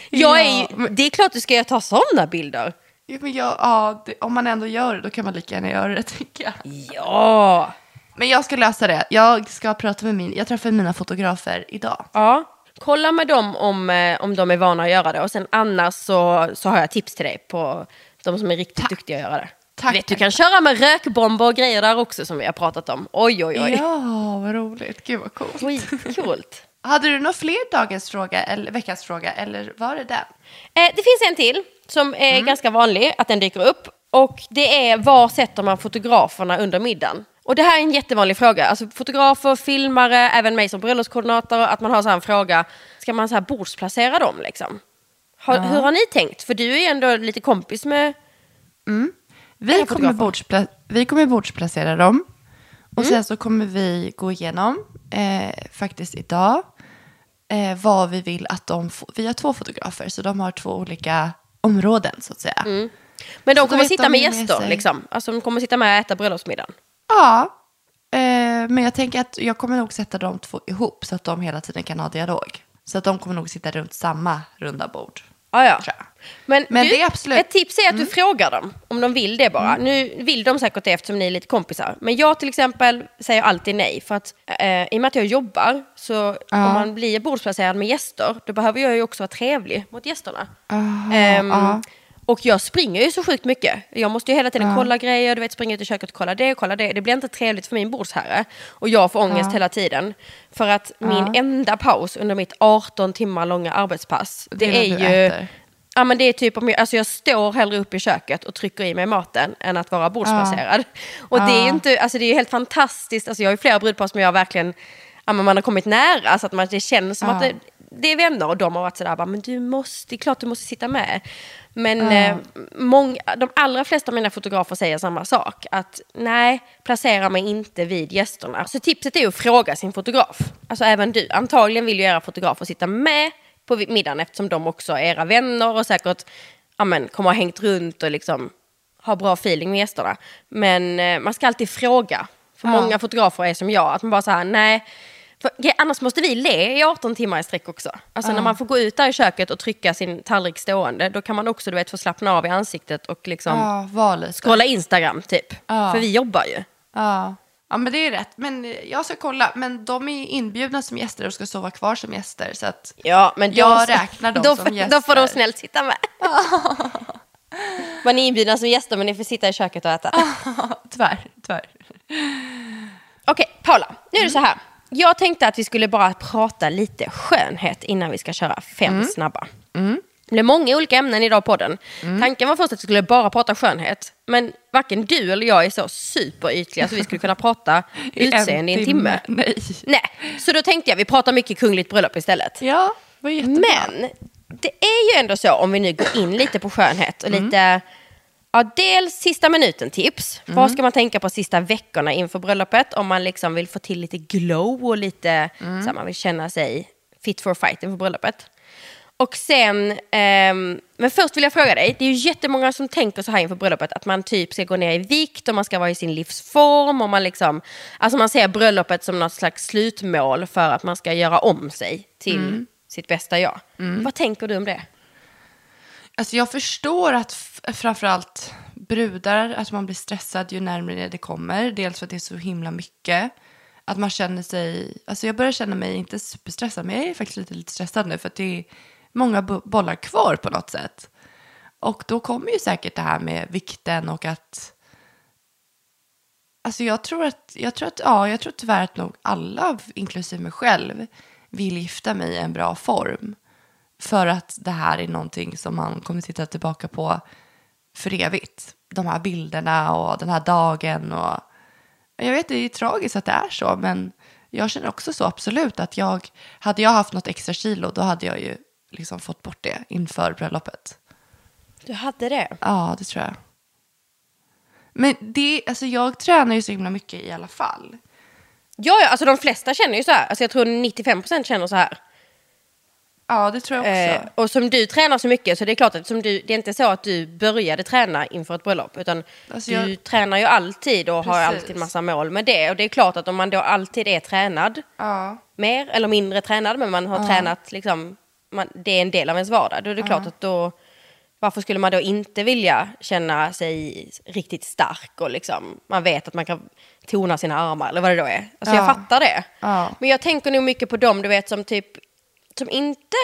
jag är ju, det är klart du ska ta sådana bilder. Ja, men jag, ja, det, om man ändå gör det, då kan man lika gärna göra det *laughs* tycker jag. Ja. Men jag ska lösa det. Jag ska prata med min, jag träffar mina fotografer idag. ja. Kolla med dem om, eh, om de är vana att göra det. Och sen annars så, så har jag tips till dig på de som är riktigt duktiga att göra det. Tack, vet, du tack, kan köra med rökbomber och grejer där också som vi har pratat om. Oj, oj, oj. Ja, vad roligt. Gud vad coolt. Skitcoolt. *laughs* Hade du någon fler dagens fråga, eller veckans fråga, eller var det den? Eh, det finns en till som är ganska vanlig att den dyker upp. Och det är var sätter man fotograferna under middagen? Och det här är en jättevanlig fråga. Alltså fotografer, filmare, även mig som bröllopskoordinator. Att man har så en fråga, ska man så här bordsplacera dem liksom? Har, Hur har ni tänkt? För du är ju ändå lite kompis med... Vi Eller kommer, bordspla- vi kommer bordsplacera dem. Och Mm. sen så kommer vi gå igenom, eh, faktiskt idag, eh, vad vi vill att de får. Vi har två fotografer, så de har två olika områden så att säga. Men de Så kommer sitta med gäster sig. liksom. Alltså de kommer sitta med och äta bröllopsmiddagen. Ja, eh, men jag tänker att jag kommer nog sätta de två ihop så att de hela tiden kan ha dialog. Så att de kommer nog sitta runt samma runda bord. Ah, ja. Men, Men du, det är absolut- Mm. ett tips är att du frågar dem om de vill det bara. Nu vill de säkert det eftersom ni är lite kompisar. Men jag till exempel säger alltid nej. För att eh, i och med att jag jobbar, så om man blir bordsplacerad med gäster, då behöver jag ju också vara trevlig mot gästerna. Ehm, ja. Och jag springer ju så sjukt mycket. Jag måste ju hela tiden kolla grejer, du vet springa ut i köket och kolla det och kolla det. Det blir inte trevligt för min bordsherre. Och jag får ångest hela tiden. För att min enda paus under mitt 18 timmar långa arbetspass, det, Det är är, ju... äter. Ja men det är typ om jag, alltså jag står hellre upp i köket och trycker i mig maten än att vara bordsplacerad. Och det är ju inte, alltså det är helt fantastiskt, alltså jag har ju flera brudpar som jag verkligen, ja men man har kommit nära så att man, det känns som Ja. att det, det är vänner och de har varit sådär, bara, men du måste, det är klart du måste sitta med. Men eh, många, de allra flesta av mina fotografer säger samma sak, att nej, placera mig inte vid gästerna. Så tipset är att fråga sin fotograf, alltså även du. Antagligen vill ju era fotografer sitta med på middagen eftersom de också är era vänner och säkert ja, men, kommer ha hängt runt och liksom ha bra feeling med gästerna. Men eh, man ska alltid fråga. För Ja. många fotografer är som jag, att man bara så här, nej, För, ja, annars måste vi le i 18 timmar i sträck också. Alltså när man får gå ut där i köket och trycka sin tallrik stående, då kan man också du vet, få slappna av i ansiktet och liksom lite. scrolla Instagram typ. Ja. För vi jobbar ju. Ja. ja, men det är rätt. Men jag ska kolla. Men de är inbjudna som gäster och ska sova kvar som gäster. Så att Ja, men Jag då, räknar dem då, som får- Då gäster. får de snällt sitta med. *laughs* Man är inbjudna som gäster men ni får sitta i köket och äta. *laughs* tyvärr, tyvärr. Okej, Paula. Nu är det så här. Jag tänkte att vi skulle bara prata lite skönhet innan vi ska köra fem snabba. Det blir många olika ämnen idag på podden. Tanken var först att vi skulle bara prata skönhet. Men varken du eller jag är så superytliga så vi skulle kunna prata *laughs* utseende i en timme. Nej. Nej, så då tänkte jag vi pratar mycket kungligt bröllop istället. Ja, vad jättebra. Men det är ju ändå så om vi nu går in lite på skönhet och lite, ja dels sista minuten tips. Vad ska man tänka på sista veckorna inför bröllopet om man liksom vill få till lite glow och lite, så här, man vill känna sig fit for fight inför bröllopet. Och sen, ehm, men först vill jag fråga dig, det är ju jättemånga som tänker så här inför bröllopet att man typ ska gå ner i vikt och man ska vara i sin livsform och man liksom, alltså man ser bröllopet som något slags slutmål för att man ska göra om sig till sitt bästa jag. Vad tänker du om det? Alltså jag förstår att framförallt brudar, att man blir stressad ju närmare det kommer. Dels för att det är så himla mycket. Att man känner sig, alltså jag börjar känna mig inte superstressad, men jag är faktiskt lite, lite stressad nu för att det är många bo- bollar kvar på något sätt. Och då kommer ju säkert det här med vikten och att Alltså jag tror att, jag tror att, ja, jag tror tyvärr att nog alla, inklusive mig själv, vill gifta mig i en bra form. För att det här är någonting som man kommer titta tillbaka på för evigt. De här bilderna och den här dagen och jag vet det är tragiskt att det är så men jag känner också så absolut att jag, hade jag haft något extra kilo då hade jag ju liksom fått bort det inför bröllopet. Du hade det? Ja, det tror jag. Men det, alltså jag tränar ju så himla mycket i alla fall. Ja, ja, alltså de flesta känner ju så här. Alltså jag tror 95% känner så här. Ja, det tror jag också. Eh, och som du tränar så mycket så det är klart att som du, det är inte så att du började träna inför ett bröllop. Utan Alltså, du jag- tränar ju alltid och har Precis. alltid massa mål med det. Och det är klart att om man då alltid är tränad, ja. mer eller mindre tränad, men man har tränat liksom, man, det är en del av ens vardag. Då är det klart att då, varför skulle man då inte vilja känna sig riktigt stark och liksom, man vet att man kan tona sina armar eller vad det då är. Alltså jag Ja. fattar det. Ja. Men jag tänker nog mycket på dem du vet som typ, som inte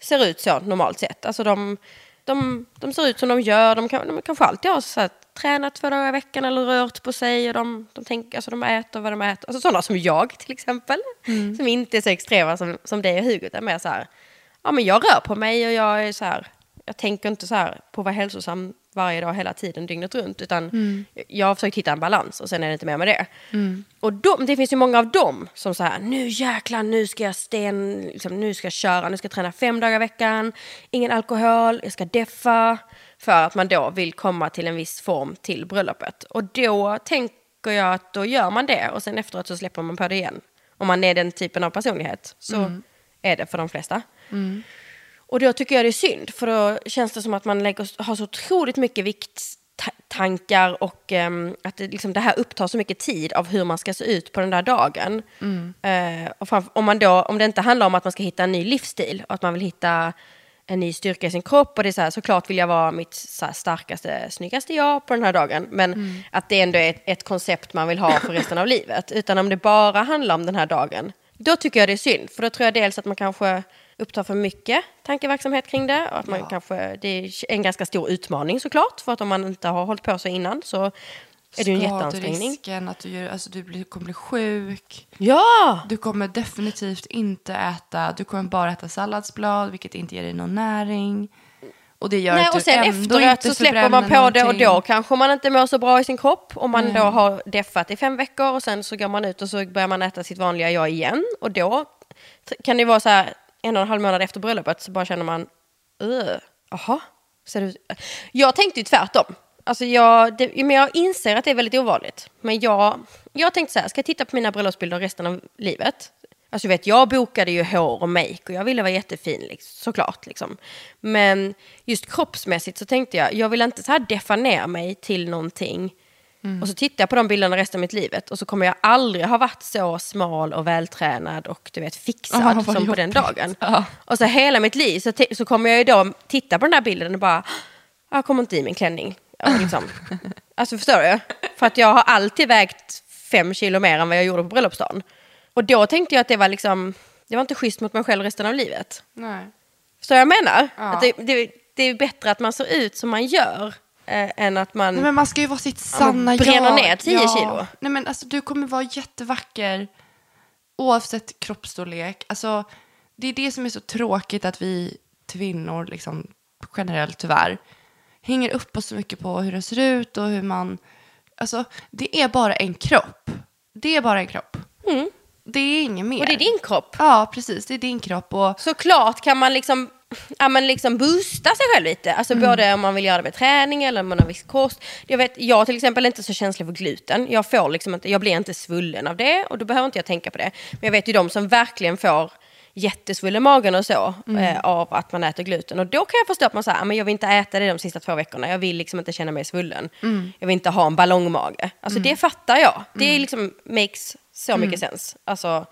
ser ut så normalt sett. Alltså de, de, de ser ut som de gör, de, kan, de kanske alltid har så här, tränat två dagar i veckan eller rört på sig och de, de, tänker, alltså de äter vad de äter. Alltså sådana som jag till exempel, som inte är så extrema som, som dig och Hugo, utan mer så här, ja men jag rör på mig och jag är så här, jag tänker inte så här på att vara hälsosam varje dag hela tiden dygnet runt, utan jag har försökt hitta en balans och sen är det inte mer med det. Och de, det finns ju många av dem som så här, nu jäklar, nu ska jag sten, liksom, nu ska jag köra, nu ska jag träna fem dagar i veckan, ingen alkohol, jag ska deffa. För att man då vill komma till en viss form till bröllopet. Och då tänker jag att då gör man det och sen efteråt så släpper man på det igen. Om man är den typen av personlighet så är det för de flesta. Och då tycker jag det är synd, för då känns det som att man lägger, har så otroligt mycket vikttankar och ehm, att det, liksom, det här upptar så mycket tid av hur man ska se ut på den där dagen. Eh, och framför, om, man då, om det inte handlar om att man ska hitta en ny livsstil och att man vill hitta en ny styrka i sin kropp och det är så här, såklart vill jag vara mitt så här, starkaste, snyggaste jag på den här dagen. Men att det ändå är ett, ett koncept man vill ha för resten av *laughs* livet. Utan om det bara handlar om den här dagen, då tycker jag det är synd. För då tror jag dels att man kanske upptar för mycket tankeverksamhet kring det. Och att man kanske, det är en ganska stor utmaning såklart. För att om man inte har hållit på sig innan så är det ju en jätteansträngning. Skaderisken, att du, gör, alltså du blir, kommer bli sjuk. Ja! Du kommer definitivt inte äta, du kommer bara äta salladsblad, vilket inte ger dig någon näring. Och det gör Nej, och sen efteråt så släpper man på förbränner det och någonting. då kanske man inte mår så bra i sin kropp. Om man då har deffat i fem veckor och sen så går man ut och så börjar man äta sitt vanliga jag igen. Och då kan det vara så här en och en halv månad efter bröllopet så bara känner man, jaha, ser du? Jag tänkte ju tvärtom. Alltså jag, det, men jag inser att det är väldigt ovanligt. Men jag, jag tänkte så här, ska jag titta på mina bröllopsbilder resten av livet? Alltså vet, jag bokade ju hår och make och jag ville vara jättefin liksom, såklart. Liksom. Men just kroppsmässigt så tänkte jag, jag vill inte så här deffa ner mig till någonting och så tittar jag på de bilderna resten av mitt livet och så kommer jag aldrig ha varit så smal och vältränad och du vet fixad vad som på den jobbigt. dagen. Ja. Och så hela mitt liv så, så kommer jag ju då titta på den här bilden och bara, jag kommer inte i min klänning. Ja, liksom. *laughs* alltså förstår du? För att jag har alltid vägt fem kilo mer än vad jag gjorde på bröllopsdagen. Och då tänkte jag att det var liksom, det var inte schysst mot mig själv resten av livet. Nej. Förstår du vad jag menar? Ja. Att det, det, det är bättre att man ser ut som man gör eh, än att man... Nej, men man ska ju vara sitt sanna bränner jag. ner 10 kilo. Nej, men alltså, du kommer vara jättevacker oavsett kroppsstorlek. Alltså, det är det som är så tråkigt att vi kvinnor, liksom, generellt tyvärr, hänger upp oss så mycket på hur det ser ut och hur man... Alltså, det är bara en kropp. Det är bara en kropp. Det är inget mer. Mm. och det är din kropp. Ja, precis. Det är din kropp. Och... Såklart kan man liksom, ja, men liksom boosta sig själv lite. Alltså Mm. både om man vill göra det med träning eller om man har viss kost. Jag, vet, jag till exempel är inte så känslig för gluten. Jag, får liksom inte, jag blir inte svullen av det och då behöver inte jag tänka på det. Men jag vet ju de som verkligen får jättesvullen magen och så Mm. eh, av att man äter gluten. Och då kan jag förstå att man säger, "Ah, men jag vill inte äta det de sista två veckorna. Jag vill liksom inte känna mig svullen. Mm. Jag vill inte ha en ballongmage. Alltså det fattar jag. Det är liksom makes så Mm. mycket sens. Alltså,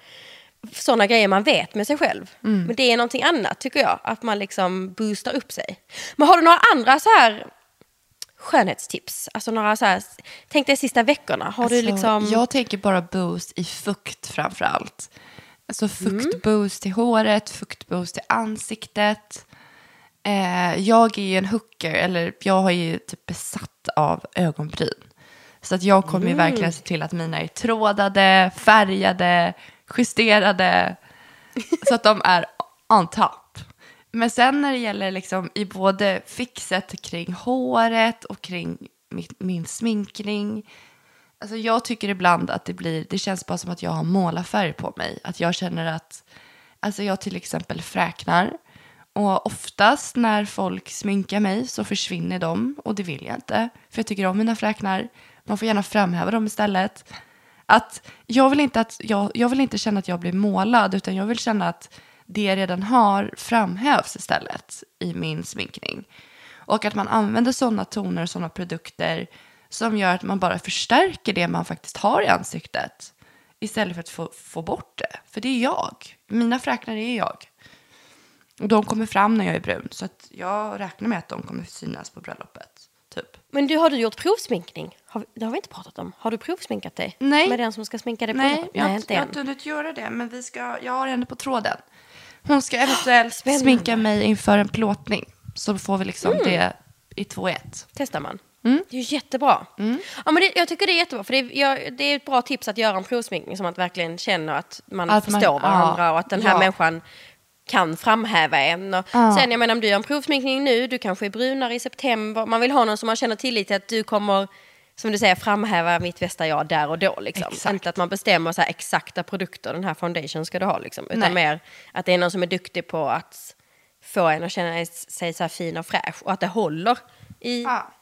sådana grejer man vet med sig själv. Mm. Men det är någonting annat tycker jag, att man liksom boostar upp sig. Men har du några andra så här skönhetstips? Alltså några så här, tänk dig sista veckorna. Har du Alltså, liksom... Jag tänker bara boost i fukt framför allt. Alltså Mm. fuktboost till håret, fuktboost till ansiktet. Eh, jag är ju en hooker, eller jag har ju typ besatt av ögonbryn. Så att jag kommer ju Mm. verkligen se till att mina är trådade, färgade, justerade. *laughs* så att de är on top. Men sen när det gäller liksom i både fixet kring håret och kring min, min sminkning. Alltså jag tycker ibland att det blir, det känns bara som att jag har målarfärg på mig. Att jag känner att, alltså jag till exempel fräknar. Och oftast när folk sminkar mig så försvinner de och det vill jag inte. För jag tycker om mina fräknar. Man får gärna framhäva dem istället. Att jag vill inte, att jag, jag vill inte känna att jag blir målad utan jag vill känna att det jag redan har framhävs istället i min sminkning. Och att man använder sådana toner och sådana produkter som gör att man bara förstärker det man faktiskt har i ansiktet. Istället för att få, få bort det. För det är jag. Mina fräknar är jag. Och de kommer fram när jag är brun. Så att jag räknar med att de kommer synas på bröllopet. Typ. Men du, har du gjort provsminkning? Har, vi- det har vi inte pratat om. Har du provsminkat dig? Nej. Med den som ska sminka dig på Nej, jag, Nej, inte jag har inte hunnit göra det. Men vi ska, jag har henne på tråden. Hon ska eventuellt Spännande. sminka mig inför en plåtning. Så får vi liksom Mm. det i två i ett. Testar man. Mm. Det är ju jättebra. Ja, men det, jag tycker det är jättebra. För det är, jag, det är ett bra tips att göra en provsminkning som att verkligen känner att man Att man- förstår varandra ja, och att den här ja. människan kan framhäva en. Och Ja. Sen jag menar om du gör en provsminkning nu, du kanske är brunare i september. Man vill ha någon som man känner tillit till att du kommer, som du säger, framhäva mitt bästa jag där och då. Liksom. Exakt. Inte att man bestämmer så här exakta produkter, den här foundation ska du ha. Liksom. Utan Nej. mer att det är någon som är duktig på att få en att känna sig så fin och fräsch. Och att det håller i Ja,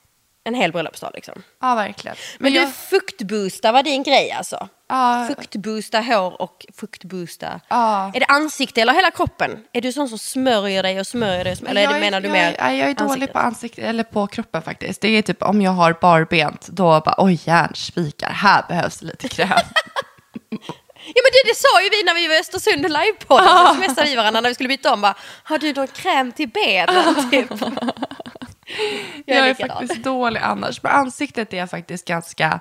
en hel bröllopsdag liksom. ja verkligen. Men, jag, du, fuktboosta var din grej alltså? Ja. Fuktboosta hår och fuktboosta... Ja. Är det ansikte eller hela kroppen? Är du sån som smörjer dig och smörjer dig? Eller är jag, menar du jag, mer jag, jag är dålig ansiktet? på ansiktet, eller på kroppen faktiskt. Det är typ om jag har barbent, då bara oj järnspikar, här behövs lite kräm. *laughs* Ja men det, det sa ju vi när vi var i Östersund och livepodden. *laughs* Så smsade vi varandra när vi skulle byta om. Bara, har du någon kräm till benen? *laughs* Typ. jag är likadan. faktiskt dålig annars. Men ansiktet är jag faktiskt ganska,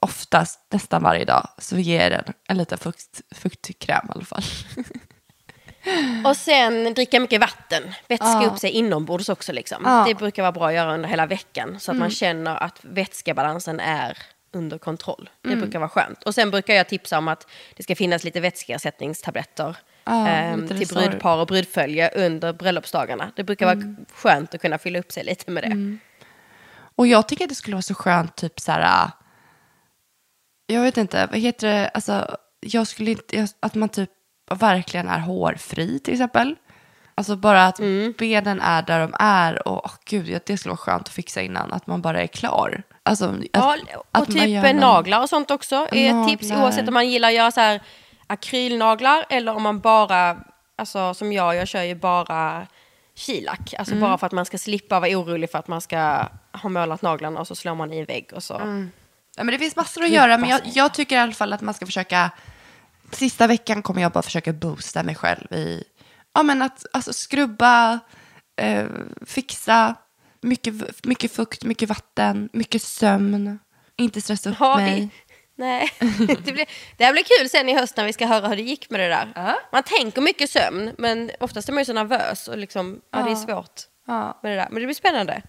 oftast nästan varje dag, så ger den en liten fukt, fuktkräm i alla fall. *laughs* Och sen dricka mycket vatten. Vätska Ja. upp sig inombords också. Liksom. Ja. Det brukar vara bra att göra under hela veckan. Så att Mm. man känner att vätskebalansen är under kontroll. Det Mm. brukar vara skönt. Och sen brukar jag tipsa om att det ska finnas lite vätskeersättningstabletter. Ehm, lite till brudpar och brudfölje under bröllopsdagarna. Det brukar Mm. vara skönt att kunna fylla upp sig lite med det. Och jag tycker att det skulle vara så skönt, typ så här, jag vet inte, vad heter det, alltså, jag skulle inte, jag- att man typ verkligen är hårfri till exempel. Alltså bara att Mm. benen är där de är och åh, gud, det skulle vara skönt att fixa innan, att man bara är klar. Alltså, att, Ja, och typ någon- naglar och sånt också är ett tips. Naglar. Oavsett om man gillar att göra så här akrylnaglar eller om man bara, alltså som jag, jag kör ju bara kilack. Alltså Mm. bara för att man ska slippa vara orolig för att man ska ha målat naglarna och så slår man i en vägg och så. Mm. Ja, men det finns massor att göra, men jag, jag tycker i alla fall att man ska försöka... Sista veckan kommer jag bara försöka boosta mig själv i ja, men att alltså, skrubba, eh, fixa, mycket, mycket fukt, mycket vatten, mycket sömn, inte stressa upp Ja, mig. det, nej, *laughs* det, blir, det här blir kul sen i höst när vi ska höra hur det gick med det där. Ja. Man tänker mycket sömn, men oftast är man ju så nervös och liksom, ja. det är svårt Ja. med det där. Men det blir spännande.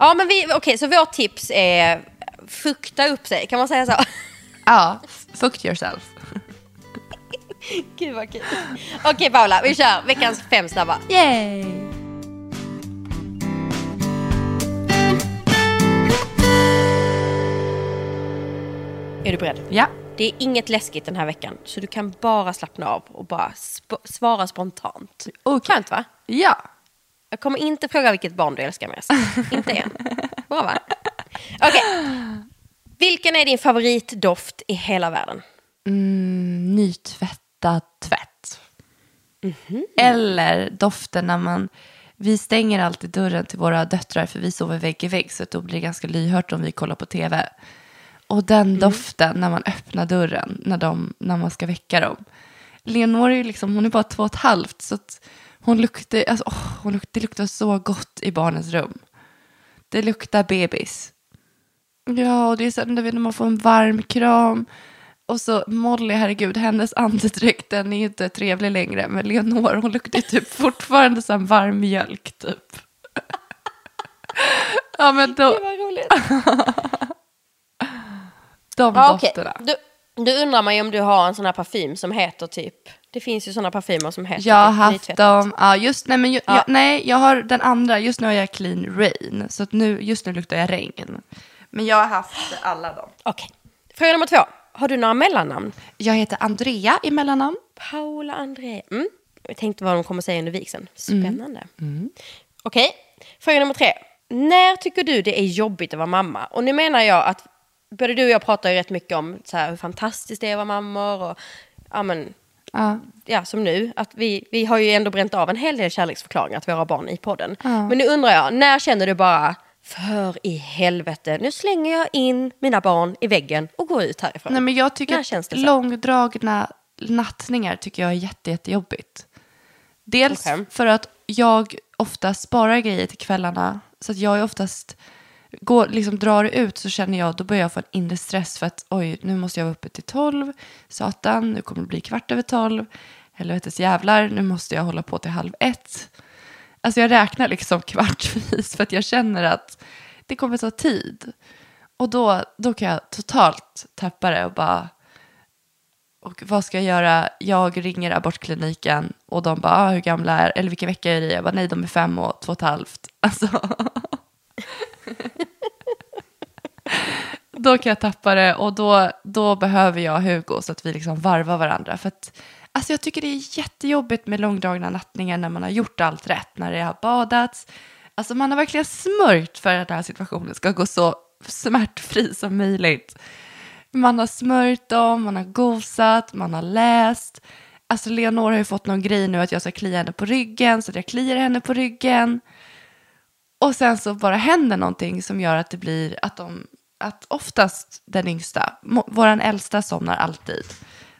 Ja, men vi, okej, så vårt tips är fukta upp sig, kan man säga så? Ja, fuck yourself. Gud vad kul. Okej Paula, vi kör veckans fem snabba. Yay! Är du beredd? Ja. Det är inget läskigt den här veckan, så du kan bara slappna av och bara sp- svara spontant. Okej. Skönt va? Ja. Jag kommer inte fråga vilket barn du älskar mest. inte än. *laughs* Bra va? Okej. Vilken är din favoritdoft i hela världen? Mm, nytvättad tvätt. Eller doften när man... Vi stänger alltid dörren till våra döttrar för vi sover vägg i vägg så då blir det ganska lyhört om vi kollar på tv. Och den doften när man öppnar dörren när, de, när man ska väcka dem. Leonor är ju liksom, hon är bara två och ett halvt så att hon luktar, alltså, åh, hon luktar, det luktar så gott i barnens rum. Det luktar bebis. Ja, och det är så när man får en varm kram. Och så Molly, herregud, hennes andedräkt den är ju inte trevlig längre. Men Leonor, hon luktar typ *laughs* fortfarande som varm mjölk typ. ja, men då, Det var roligt. de Ja, dofterna. Då, då undrar man ju om du har en sån här parfym som heter typ... Det finns ju såna parfymer som heter Jag har typ haft dem, ja just, nej men ju, Ja. jag, nej jag har den andra, just nu har jag clean rain. Så att nu, just nu luktar jag regn. Men jag har haft alla dem. Okej. Fråga nummer två. Har du några mellannamn? Jag heter Andrea i mellannamn. Paula André. Mm. Jag tänkte vad de kommer säga under vigseln. Spännande. Okej, fråga nummer tre. När tycker du det är jobbigt att vara mamma? Och nu menar jag att både du och jag pratar ju rätt mycket om så här, hur fantastiskt det är att vara mammor. Och, ja, men, Ja. ja, som nu. Att vi, vi har ju ändå bränt av en hel del kärleksförklaringar till våra barn i podden. Ja. Men nu undrar jag, när känner du bara för i helvete, nu slänger jag in mina barn i väggen och går ut härifrån. Nej, men jag tycker att långdragna nattningar tycker jag är jätte, jättejobbigt. Dels Okej. för att jag ofta sparar grejer till kvällarna. Så att jag är oftast, går, liksom drar ut så känner jag, då börjar jag få en inre stress för att oj, nu måste jag vara uppe till tolv. Satan, nu kommer det bli kvart över tolv. Helvetes jävlar, nu måste jag hålla på till halv ett. Alltså jag räknar liksom kvartvis för att jag känner att det kommer ta tid. Och då, då kan jag totalt tappa det och bara... Och vad ska jag göra? Jag ringer abortkliniken och de bara, ah, hur gamla är, eller vilken vecka är det? Jag bara, nej de är fem och två och ett halvt. *laughs* Alltså. då kan jag tappa det och då, då behöver jag Hugo så att vi liksom varvar varandra. För att, alltså jag tycker det är jättejobbigt med långdragna nattningar när man har gjort allt rätt, när det har badats. Alltså man har verkligen smörjt för att den här situationen ska gå så smärtfri som möjligt. Man har smörjt dem, man har gosat, man har läst. Alltså Leonor har ju fått någon grej nu att jag ska klia henne på ryggen så att jag kliar henne på ryggen. Och sen så bara händer någonting som gör att det blir att de, att oftast den yngsta, våran äldsta somnar alltid.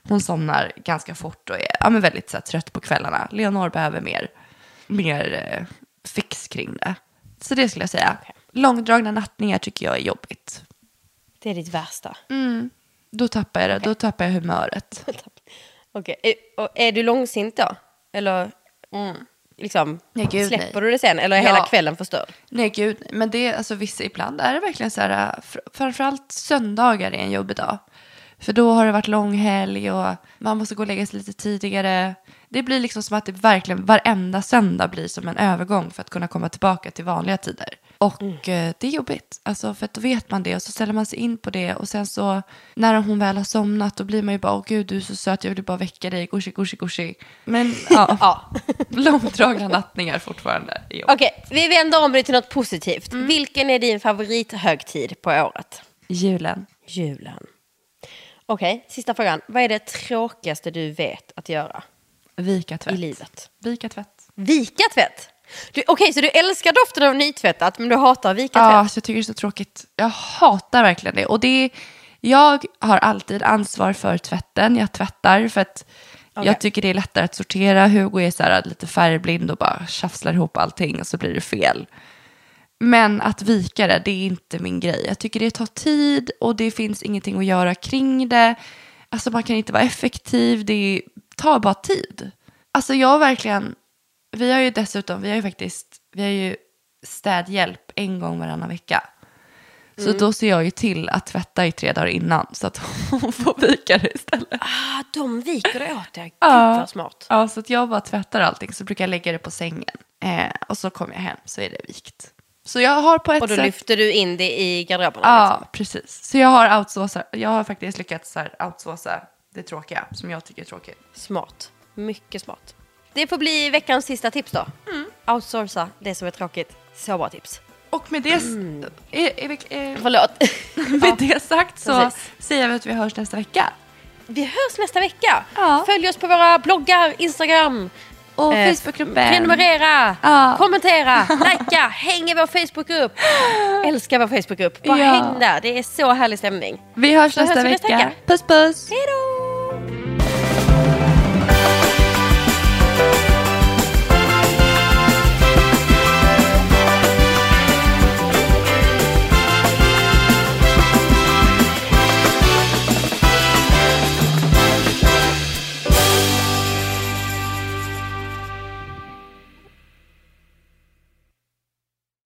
Hon somnar ganska fort och är ja, men väldigt så här, trött på kvällarna. Leonor behöver mer, mer eh, fix kring det. Så det skulle jag säga. Långdragna nattningar tycker jag är jobbigt. Det är ditt värsta. Då tappar jag det, då tappar jag humöret. *laughs* Okej, är, och är du långsint då? Eller mm, liksom, Nej, gud, släpper nej. du det sen? Eller är Ja. hela kvällen förstörd? Nej gud, men det är alltså vissa ibland är det verkligen så här, fr- framförallt söndagar är en jobbig dag. För då har det varit lång helg och man måste gå och lägga sig lite tidigare. Det blir liksom som att det verkligen varenda söndag blir som en övergång för att kunna komma tillbaka till vanliga tider. Och eh, det är jobbigt, alltså för att då vet man det och så ställer man sig in på det och sen så när hon väl har somnat då blir man ju bara åh gud du är så söt jag vill bara väcka dig, gushi gushi gushi. Men *laughs* ja, Ja. långdragna nattningar fortfarande. Okej, vi vänder om det till något positivt. Mm. Vilken är din favorithögtid på året? Julen. Julen. Okej, sista frågan. Vad är det tråkigaste du vet att göra Vika tvätt. i livet? Vika tvätt. Vika tvätt? Okej, så du älskar doften av nytvättat men du hatar vika Ja, tvätt? så jag tycker det är så tråkigt. Jag hatar verkligen det. Och det jag har alltid ansvar för tvätten. Jag tvättar för att Okej. jag tycker det är lättare att sortera. Hugo är så här lite färgblind och bara tjafslar ihop allting och så blir det fel. Men att vika det, det är inte min grej. Jag tycker det tar tid och det finns ingenting att göra kring det. Alltså man kan inte vara effektiv, det tar bara tid. Alltså jag har verkligen, vi har ju dessutom, vi har ju faktiskt, vi har ju städhjälp en gång varannan vecka. Så då ser jag ju till att tvätta i tre dagar innan så att hon *laughs* får vika det istället. Ah, de viker det åt dig. Gud Ja. vad smart. Ja, så att jag bara tvättar allting så brukar jag lägga det på sängen. Eh, och så kommer jag hem så är det vikt. Så jag har på ett Och då sätt... lyfter du in det i garderoben? Ja, precis. Så jag har outsourcat, jag har faktiskt lyckats så här outsourca det tråkiga som jag tycker är tråkigt. Smart. Mycket smart. Det får bli veckans sista tips då. Mm. Outsourca det som är tråkigt. Så bra tips. Och med det, s- är, är, är, Förlåt. *laughs* *laughs* med det sagt så Precis. säger vi att vi hörs nästa vecka. Vi hörs nästa vecka. Ja. Följ oss på våra bloggar, Instagram. Och Eh, Facebookgruppen. Prenumerera, Ja. kommentera, *laughs* likea, häng i vår Facebookgrupp. Älskar vår Facebookgrupp. Bara Ja. häng där, det är så härlig stämning. Vi hörs Så nästa hörs vi nästa vecka. vecka. Puss puss. Hej då!